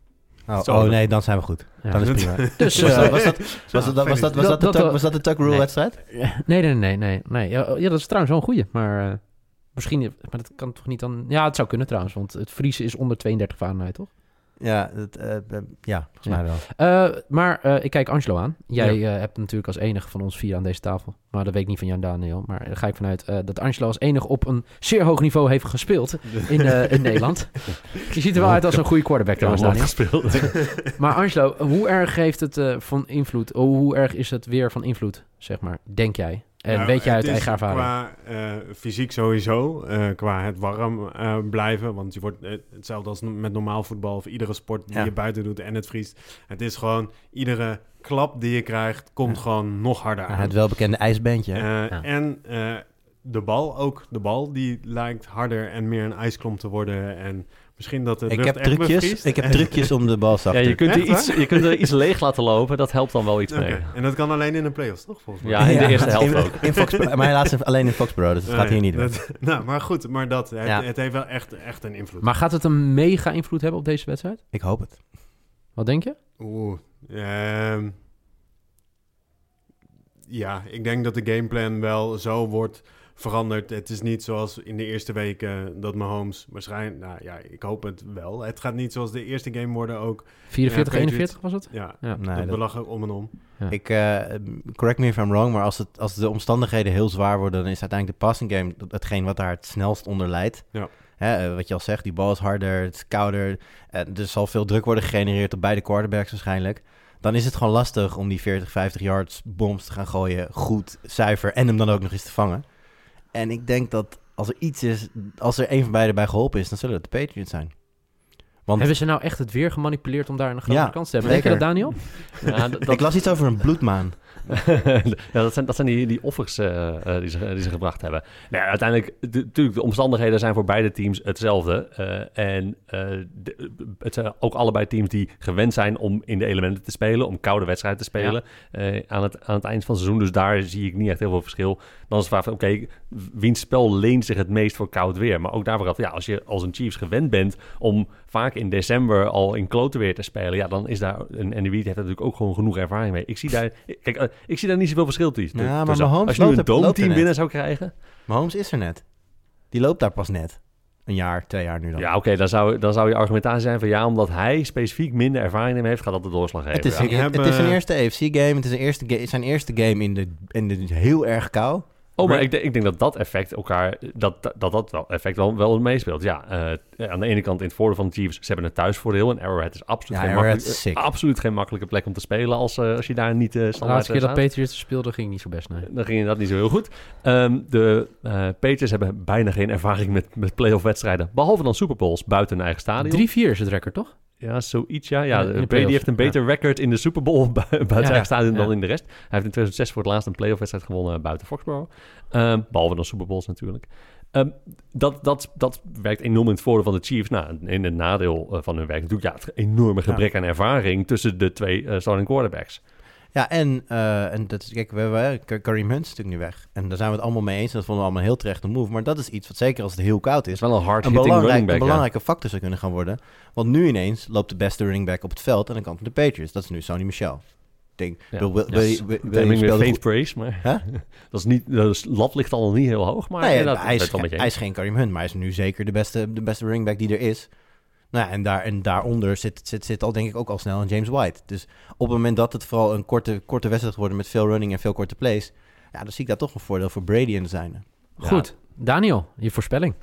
Speaker 3: Oh, oh, nee, dan zijn we goed.
Speaker 2: Ja.
Speaker 3: Dan is het prima.
Speaker 2: Dus,
Speaker 3: Was
Speaker 2: eh,
Speaker 3: dat, was dat, was dat, was dat, was dat,
Speaker 2: Dat-
Speaker 3: de tuck- Rule
Speaker 2: Nee.
Speaker 3: wedstrijd?
Speaker 2: nee, nee, nee, nee. nee. Ja, ja, dat is trouwens wel een goeie. Maar eh, misschien... Maar dat kan toch niet dan... Ja, het zou kunnen trouwens. Want het vriezen is onder 32 Fahrenheit, toch?
Speaker 3: Ja, dat, eh, eh, ja volgens mij wel.
Speaker 2: Eh, maar ik kijk Angelo aan. Jij hebt natuurlijk als enige van ons vier aan deze tafel. Maar dat weet ik niet van jou, Daniel. Maar daar ga ik vanuit dat Angelo als enige op een zeer hoog niveau heeft gespeeld in, in Nederland. Je ziet er wel uit als een goede quarterback trouwens, Daniel.
Speaker 4: gespeeld.
Speaker 2: Maar Angelo, hoe erg heeft het van invloed? Oh, hoe erg is het weer van invloed, zeg maar? Denk jij? En
Speaker 5: Nou,
Speaker 2: weet jij uit eigen ervaring?
Speaker 5: Qua eh, fysiek sowieso, eh, qua het warm eh, blijven. Want je wordt hetzelfde als met normaal voetbal of iedere sport die
Speaker 3: Ja.
Speaker 5: je buiten doet en het vriest. Het is gewoon, iedere klap die je krijgt, komt
Speaker 3: Ja.
Speaker 5: gewoon nog harder
Speaker 3: Ja,
Speaker 5: aan.
Speaker 3: het welbekende ijsbandje.
Speaker 5: En de bal ook. De bal die lijkt harder en meer een ijsklomp te worden. En misschien dat de
Speaker 3: ik, heb trucjes, ik heb trucjes om de bal zacht
Speaker 4: Ja,
Speaker 3: te
Speaker 4: je kunt, er
Speaker 5: Echt
Speaker 4: iets, je kunt er iets leeg laten lopen. Dat helpt dan wel iets
Speaker 5: Oké,
Speaker 4: mee.
Speaker 5: En dat kan alleen in de playoffs, toch? Volgens mij.
Speaker 4: Ja, in de eerste helft
Speaker 3: in,
Speaker 4: ook.
Speaker 3: In Foxborough, maar helaas alleen in Foxborough, dus het gaat hier niet
Speaker 5: dat, Nou, maar goed, maar dat. Het,
Speaker 3: Ja.
Speaker 5: het heeft wel echt, echt een invloed.
Speaker 2: Maar gaat het een mega invloed hebben op deze wedstrijd?
Speaker 3: Ik hoop het.
Speaker 2: Wat denk je?
Speaker 5: Oeh. ehm, ja, ik denk dat de gameplan wel zo wordt veranderd. Het is niet zoals in de eerste weken dat Mahomes waarschijnlijk... Nou ja, ik hoop het wel. Het gaat niet zoals de eerste game worden ook.
Speaker 2: 44,
Speaker 5: Ja,
Speaker 2: 41 was het?
Speaker 5: Ja,
Speaker 2: Ja.
Speaker 3: Nee,
Speaker 5: dat
Speaker 3: dat-
Speaker 5: belach ook om en om.
Speaker 2: Ja.
Speaker 3: Ik, eh, correct me if I'm wrong, maar als, het, als de omstandigheden heel zwaar worden, dan is uiteindelijk de passing game hetgeen wat daar het snelst onder leidt.
Speaker 5: Ja.
Speaker 3: Hè, eh, wat je al zegt, die bal is harder, het is kouder. eh, er zal veel druk worden gegenereerd op beide quarterbacks waarschijnlijk. Dan is het gewoon lastig om die 40, 50 yards bombs te gaan gooien, goed, zuiver en hem dan ook nog eens te vangen. En ik denk dat als er iets is, als er een van beiden bij geholpen is, dan zullen het de Patriots zijn. Want
Speaker 2: Hebben ze nou echt het weer gemanipuleerd om daar een grotere
Speaker 3: Ja,
Speaker 2: kans te hebben? Denk je dat,
Speaker 3: zeker.
Speaker 2: Daniel?
Speaker 4: Ja, dat,
Speaker 3: ik las iets over een bloedmaan.
Speaker 4: ja, dat zijn, dat zijn die, die offers eh, eh, die, ze, die ze gebracht hebben. Nou, ja, uiteindelijk, de- natuurlijk, de omstandigheden zijn voor beide teams hetzelfde. eh, en de- het zijn ook allebei teams die gewend zijn om in de elementen te spelen, om koude wedstrijden te spelen aan, het, aan het eind van het seizoen. Dus daar zie ik niet echt heel veel verschil. Dan is de vraag van, oké, wiens spel leent zich het meest voor koud weer? Maar ook daarvoor had, ja, als je als een Chiefs gewend bent om vaak in december al in klote weer te spelen, ja, dan is daar, en Andy Reid heeft daar natuurlijk ook gewoon genoeg ervaring mee. Ik zie daar, kijk, ik zie daar niet zoveel verschil tussen.
Speaker 3: Ja, maar. Mahomes
Speaker 4: als je nu een
Speaker 3: loopt
Speaker 4: doomteam binnen zou krijgen,
Speaker 3: Mahomes is er net. Die loopt daar pas net. Een jaar, twee jaar nu dan.
Speaker 4: ja, oké, dan, zou, dan zou je argumentatie zijn van ja, omdat hij specifiek minder ervaring in heeft, gaat dat de doorslag geven.
Speaker 3: Het is,
Speaker 4: ja.
Speaker 5: Ik heb,
Speaker 3: het is zijn eerste AFC-game. Het is een eerste ga- zijn eerste game in de, in de heel erg kou.
Speaker 4: Oh, maar ik, denk- ik denk dat dat effect elkaar, dat dat, dat wel effect wel, wel meespeelt. Ja, eh, aan de ene kant in het voordeel van de Chiefs, ze hebben een thuisvoordeel. En Arrowhead is absoluut,
Speaker 3: Ja,
Speaker 4: geen,
Speaker 3: Arrowhead is
Speaker 4: absoluut geen makkelijke plek om te spelen als, eh, als je daar niet eh
Speaker 2: De
Speaker 4: standaard
Speaker 2: laatste keer dat. Patriots speelde ging niet zo best, nee.
Speaker 4: Dan ging dat niet zo heel goed. Ehm, de eh Patriots hebben bijna geen ervaring met, met playoff wedstrijden. Behalve dan Super Bowls buiten hun eigen stadion.
Speaker 2: 3-4 is het record, toch?
Speaker 4: Ja, zoiets ja. ja
Speaker 2: In de- in de
Speaker 4: Brady heeft een beter record in de Super Bowl bu- buiten
Speaker 2: Ja,
Speaker 4: stadion dan in de rest. Hij heeft in 2006 voor het laatst een playoff wedstrijd gewonnen eh, buiten Foxborough. Ehm, behalve dan Super Bowls natuurlijk. Ehm, dat, dat, dat werkt enorm in het voordeel van de Chiefs. Nou, in het nadeel eh, van hun werk natuurlijk ja, het enorme gebrek aan ervaring tussen de twee eh, starting quarterbacks.
Speaker 3: Ja, en, eh, en dat is, kijk, we hebben Ka- Kareem Hunt is natuurlijk nu weg. En daar zijn we het allemaal mee eens. Dat vonden we allemaal een heel terechte move. Maar dat is iets wat zeker als het heel koud is,
Speaker 4: is wel een hard
Speaker 3: een, belangrijk,
Speaker 4: running back.
Speaker 3: een
Speaker 4: ja.
Speaker 3: belangrijke factor zou kunnen gaan worden. Want nu ineens loopt de beste running back op het veld aan de kant van de Patriots. Dat is nu Sony Michel. Ik denk,
Speaker 4: Ja.
Speaker 3: Wil, wil,
Speaker 4: Ja,
Speaker 3: wil, je- wil, wil
Speaker 4: faint praise, maar
Speaker 3: Huh?
Speaker 4: dat is niet, de lat ligt al niet heel hoog, maar
Speaker 3: Nee, hij, is, hij is geen Kareem Hunt, maar hij is nu zeker de beste, de beste running back die er is. Nou, ja, en, daar, en daaronder zit, zit, zit al denk ik ook al snel een James White. Dus op het moment dat het vooral een korte, korte wedstrijd wordt met veel running en veel korte plays, ja, dan zie ik daar toch een voordeel voor Brady zijne.
Speaker 4: Ja.
Speaker 2: Goed. Daniel, je voorspelling.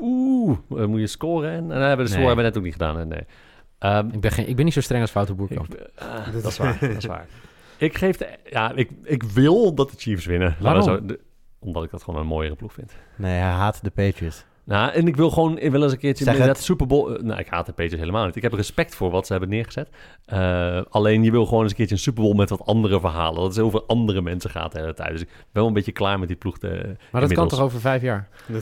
Speaker 4: Oeh, eh, moet je scoren? En, en dan hebben we de score
Speaker 2: Nee.
Speaker 4: hebben we net ook niet gedaan. hè, Nee. Ehm,
Speaker 2: Ik ben, geen, ik ben niet zo streng als Foute Boerkamp.
Speaker 4: Ik, ah, dat is waar, dat is waar. Ik geef de, ja, ik, ik wil dat de Chiefs winnen.
Speaker 2: Waarom?
Speaker 4: Zo, de- omdat ik dat gewoon een mooiere ploeg vind.
Speaker 3: Nee, hij haat de Patriots.
Speaker 4: Nou, en ik wil gewoon ik wil eens een keertje
Speaker 3: Zeg het.
Speaker 4: Super Bowl. eh, Nou, ik haat de Patriots helemaal niet. Ik heb respect voor wat ze hebben neergezet. Eh, alleen je wil gewoon eens een keertje een Super Bowl met wat andere verhalen. Dat het over andere mensen gaat de hele tijd. Dus ik ben wel een beetje klaar met die ploeg. Te,
Speaker 2: Maar dat
Speaker 4: inmiddels.
Speaker 2: kan toch over vijf jaar?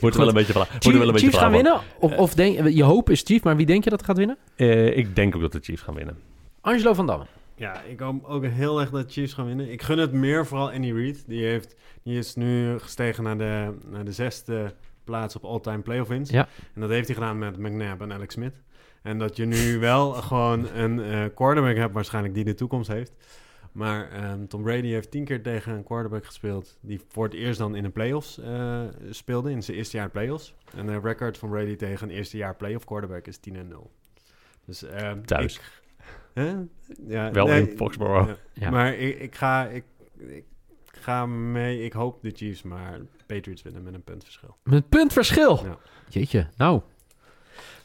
Speaker 4: Wordt er wel een beetje van. Wordt wel een beetje
Speaker 2: Chiefs gaan winnen? Of, of denk, je hoop is Chief, maar wie denk je dat gaat winnen?
Speaker 4: Eh, ik denk ook dat de Chiefs gaan winnen.
Speaker 2: Angelo van Damme.
Speaker 5: Ja, ik hoop ook heel erg dat Chiefs gaan winnen. Ik gun het meer vooral Andy Reid. Die, heeft, die is nu gestegen naar de, naar de zesde plaats op all-time playoff wins.
Speaker 2: Ja.
Speaker 5: En dat heeft hij gedaan met McNabb en Alex Smith. En dat je nu wel gewoon een eh, quarterback hebt waarschijnlijk die de toekomst heeft. Maar ehm, Tom Brady heeft tien keer tegen een quarterback gespeeld... die voor het eerst dan in de playoffs eh speelde, in zijn eerste jaar playoffs. En de record van Brady tegen een eerste jaar playoff quarterback is 10 en 0. Dus, ehm,
Speaker 4: Thuis.
Speaker 5: ik- Hè? Ja,
Speaker 4: Wel
Speaker 5: nee,
Speaker 4: in Foxborough.
Speaker 5: ja.
Speaker 2: Ja.
Speaker 5: Maar ik, ik, ga, ik, ik ga mee. Ik hoop de Chiefs, maar Patriots winnen met een puntverschil.
Speaker 2: Met puntverschil.
Speaker 5: Ja.
Speaker 2: Jeetje, nou.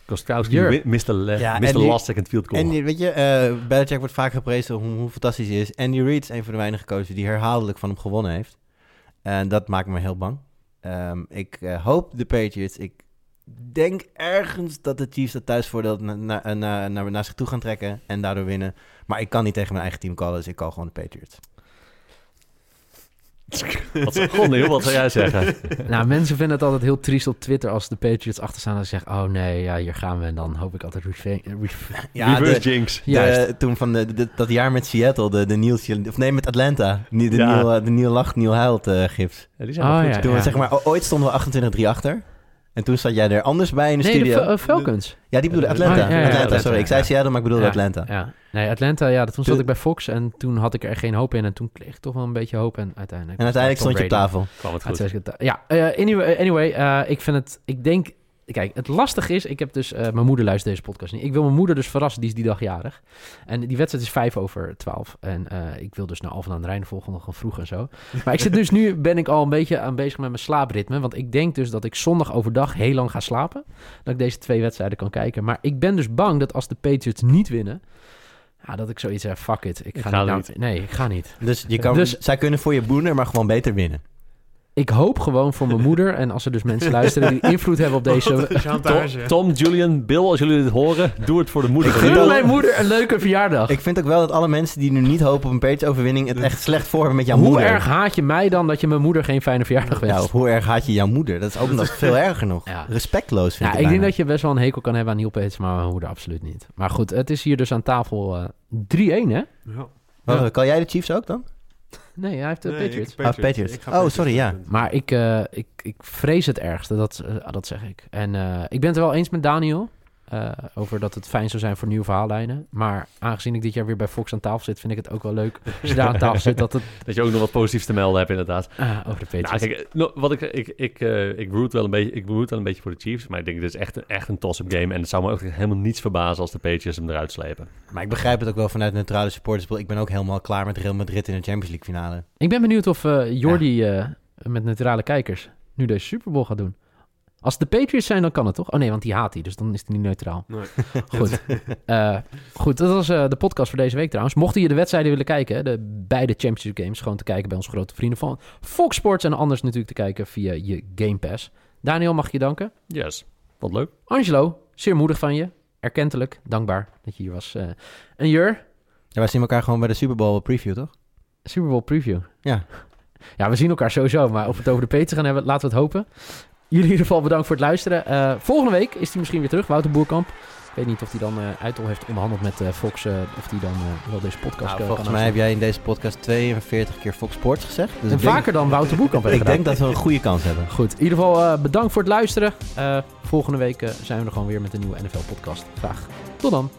Speaker 4: Kostkowski le-
Speaker 3: Ja,
Speaker 4: de
Speaker 3: die-
Speaker 4: last second field goal.
Speaker 3: En die- weet je, eh Belichick wordt vaak geprezen hoe, hoe fantastisch hij is. Andy Reid is een van de weinige coaches die herhaaldelijk van hem gewonnen heeft. En dat maakt me heel bang. Ehm, ik eh, hoop de Patriots. Ik denk ergens dat de Chiefs dat thuisvoordeel na, na, na, naar, naar zich toe gaan trekken en daardoor winnen. Maar ik kan niet tegen mijn eigen team callen, dus ik call gewoon de Patriots.
Speaker 4: Wat, heel wat zou jij zeggen?
Speaker 2: nou, mensen vinden het altijd heel triest op Twitter als de Patriots achter staan en zeggen, oh nee, ja, hier gaan we. En dan hoop ik altijd
Speaker 3: Ja,
Speaker 4: Reverse
Speaker 3: de,
Speaker 4: jinx.
Speaker 3: de-
Speaker 2: Juist.
Speaker 3: toen van de, de- dat jaar met Seattle, de, de Niels, of nee, met Atlanta. Niet de,
Speaker 4: Ja.
Speaker 3: Neil, de Neil Lacht, Neil Huilt eh, gift.
Speaker 4: Ja, die zijn wel
Speaker 2: Oh,
Speaker 4: goed.
Speaker 2: ja.
Speaker 3: Toen we, zeg maar, ooit stonden we 28-3 achter. En toen zat jij er anders bij in de
Speaker 2: Nee, de
Speaker 3: studio.
Speaker 2: Eh, Falcons.
Speaker 3: ja, die bedoelde
Speaker 5: Ah,
Speaker 3: Atlanta.
Speaker 2: ja, ja, ja,
Speaker 3: Atlanta,
Speaker 4: Atlanta,
Speaker 3: sorry. Ik zei
Speaker 4: ja.
Speaker 3: Seattle, maar ik bedoelde
Speaker 2: Ja,
Speaker 3: Atlanta.
Speaker 2: Ja. Nee, Atlanta, ja, toen zat ik bij Fox en toen had ik er geen hoop in. En toen kreeg ik toch wel een beetje hoop en uiteindelijk...
Speaker 3: En uiteindelijk stond je op tafel.
Speaker 4: Kwam het goed.
Speaker 2: 2000. Ja, eh, anyway, anyway eh, ik vind het... Ik denk... Kijk, het lastige is... Ik heb dus... eh, mijn moeder luistert deze podcast niet. Ik wil mijn moeder dus verrassen. Die is die dag jarig. En die wedstrijd is 5 over 12. En eh, ik wil dus naar Alphen aan de Rijn volgen. Nog vroeg en zo. Maar ik zit dus nu... Ben ik al een beetje aan bezig met mijn slaapritme. Want ik denk dus dat ik zondag overdag heel lang ga slapen. Dat ik deze twee wedstrijden kan kijken. Maar ik ben dus bang dat als de Patriots niet winnen... Ja, dat ik zoiets heb, fuck it. Ik
Speaker 4: Ik
Speaker 2: ga,
Speaker 4: ga
Speaker 2: niet, Nee, ik ga niet.
Speaker 3: Dus, je kan,
Speaker 2: Dus-
Speaker 3: zij kunnen voor je boener, maar gewoon beter winnen.
Speaker 2: Ik hoop gewoon voor mijn moeder... en als er dus mensen luisteren die invloed hebben op deze...
Speaker 4: Tom, Tom, Julian, Bill, als jullie dit horen, doe het voor de moeder.
Speaker 2: Gun mijn moeder een leuke verjaardag.
Speaker 3: Ik vind ook wel dat alle mensen die nu niet hopen op een Patriots-overwinning... het echt slecht voor hebben met jouw
Speaker 2: Hoe
Speaker 3: moeder.
Speaker 2: erg haat je mij dan dat je mijn moeder geen fijne verjaardag
Speaker 3: Dus hoe erg haat je jouw moeder? Dat is ook nog veel erger nog.
Speaker 2: Ja.
Speaker 3: Respectloos vind
Speaker 2: Ja,
Speaker 3: ik
Speaker 2: denk dat je best wel een hekel kan hebben aan Neil Peets, maar mijn moeder absoluut niet. Maar goed, het is hier dus aan tafel eh 3-1, hè?
Speaker 5: Ja.
Speaker 3: Wat,
Speaker 2: Ja.
Speaker 3: Kan jij de Chiefs ook dan?
Speaker 2: Nee, hij heeft de
Speaker 5: Nee,
Speaker 2: Patriots.
Speaker 5: ik-
Speaker 3: Ah, Patriots.
Speaker 5: Ik ga
Speaker 3: Oh,
Speaker 5: Patriots
Speaker 3: sorry, ja.
Speaker 2: Maar ik, eh, ik, ik vrees het ergste, dat, eh, dat zeg ik. En eh, ik ben het er wel eens met Daniel eh, over dat het fijn zou zijn voor nieuwe verhaallijnen. Maar aangezien ik dit jaar weer bij Fox aan tafel zit, vind ik het ook wel leuk als je daar aan tafel zit dat het
Speaker 4: Dat je ook nog wat positiefs te melden hebt, inderdaad.
Speaker 2: ah, over de
Speaker 4: Nou,
Speaker 2: Patriots.
Speaker 4: kijk, eh, no, wat ik, ik, ik, eh, ik root wel een beetje, ik root wel een beetje voor de Chiefs, maar ik denk dit is echt, een- echt een toss-up game en het zou me ook helemaal niets verbazen als de Patriots hem eruit slepen.
Speaker 3: Maar ik begrijp het ook wel vanuit neutrale supporters. Ik ben ook helemaal klaar met Real Madrid in de Champions League finale.
Speaker 2: Ik ben benieuwd of eh Jordi eh, met neutrale kijkers nu deze Super Bowl gaat doen. Als de Patriots zijn, dan kan het toch? Oh nee, want die haat hij, dus dan is hij niet neutraal.
Speaker 5: Nee.
Speaker 2: Goed. Eh, goed, dat was eh, de podcast voor deze week trouwens. Mochten je de wedstrijden willen kijken, de beide Championship Games, gewoon te kijken bij onze grote vrienden van Fox Sports en anders natuurlijk te kijken via je Game Pass. Daniel, mag ik je danken?
Speaker 4: Yes, wat leuk.
Speaker 2: Angelo, zeer moedig van je. Erkentelijk, dankbaar dat je hier was. Eh en Jur,
Speaker 3: Ja, wij zien elkaar gewoon bij de Super Bowl preview, toch?
Speaker 2: Super Bowl preview.
Speaker 3: Ja.
Speaker 2: Ja, we zien elkaar sowieso, maar of we het over de Peter gaan hebben, laten we het hopen. Jullie in ieder geval bedankt voor het luisteren. Eh, volgende week is hij misschien weer terug, Wouter Boerkamp. Ik weet niet of hij dan eh uit al heeft onderhandeld met eh, Fox, eh, of hij dan eh, wel deze podcast
Speaker 3: Nou,
Speaker 2: eh,
Speaker 3: volgens
Speaker 2: kan
Speaker 3: mij heb jij in deze podcast 42 keer Fox Sports gezegd. Dus
Speaker 2: En
Speaker 3: denk-
Speaker 2: vaker dan Wouter Boerkamp
Speaker 3: Ik
Speaker 2: gedaan.
Speaker 3: denk dat we een goede kans hebben.
Speaker 2: Goed, in ieder geval eh, bedankt voor het luisteren. Eh, volgende week eh, zijn we er gewoon weer met een nieuwe NFL-podcast. Graag. Tot dan.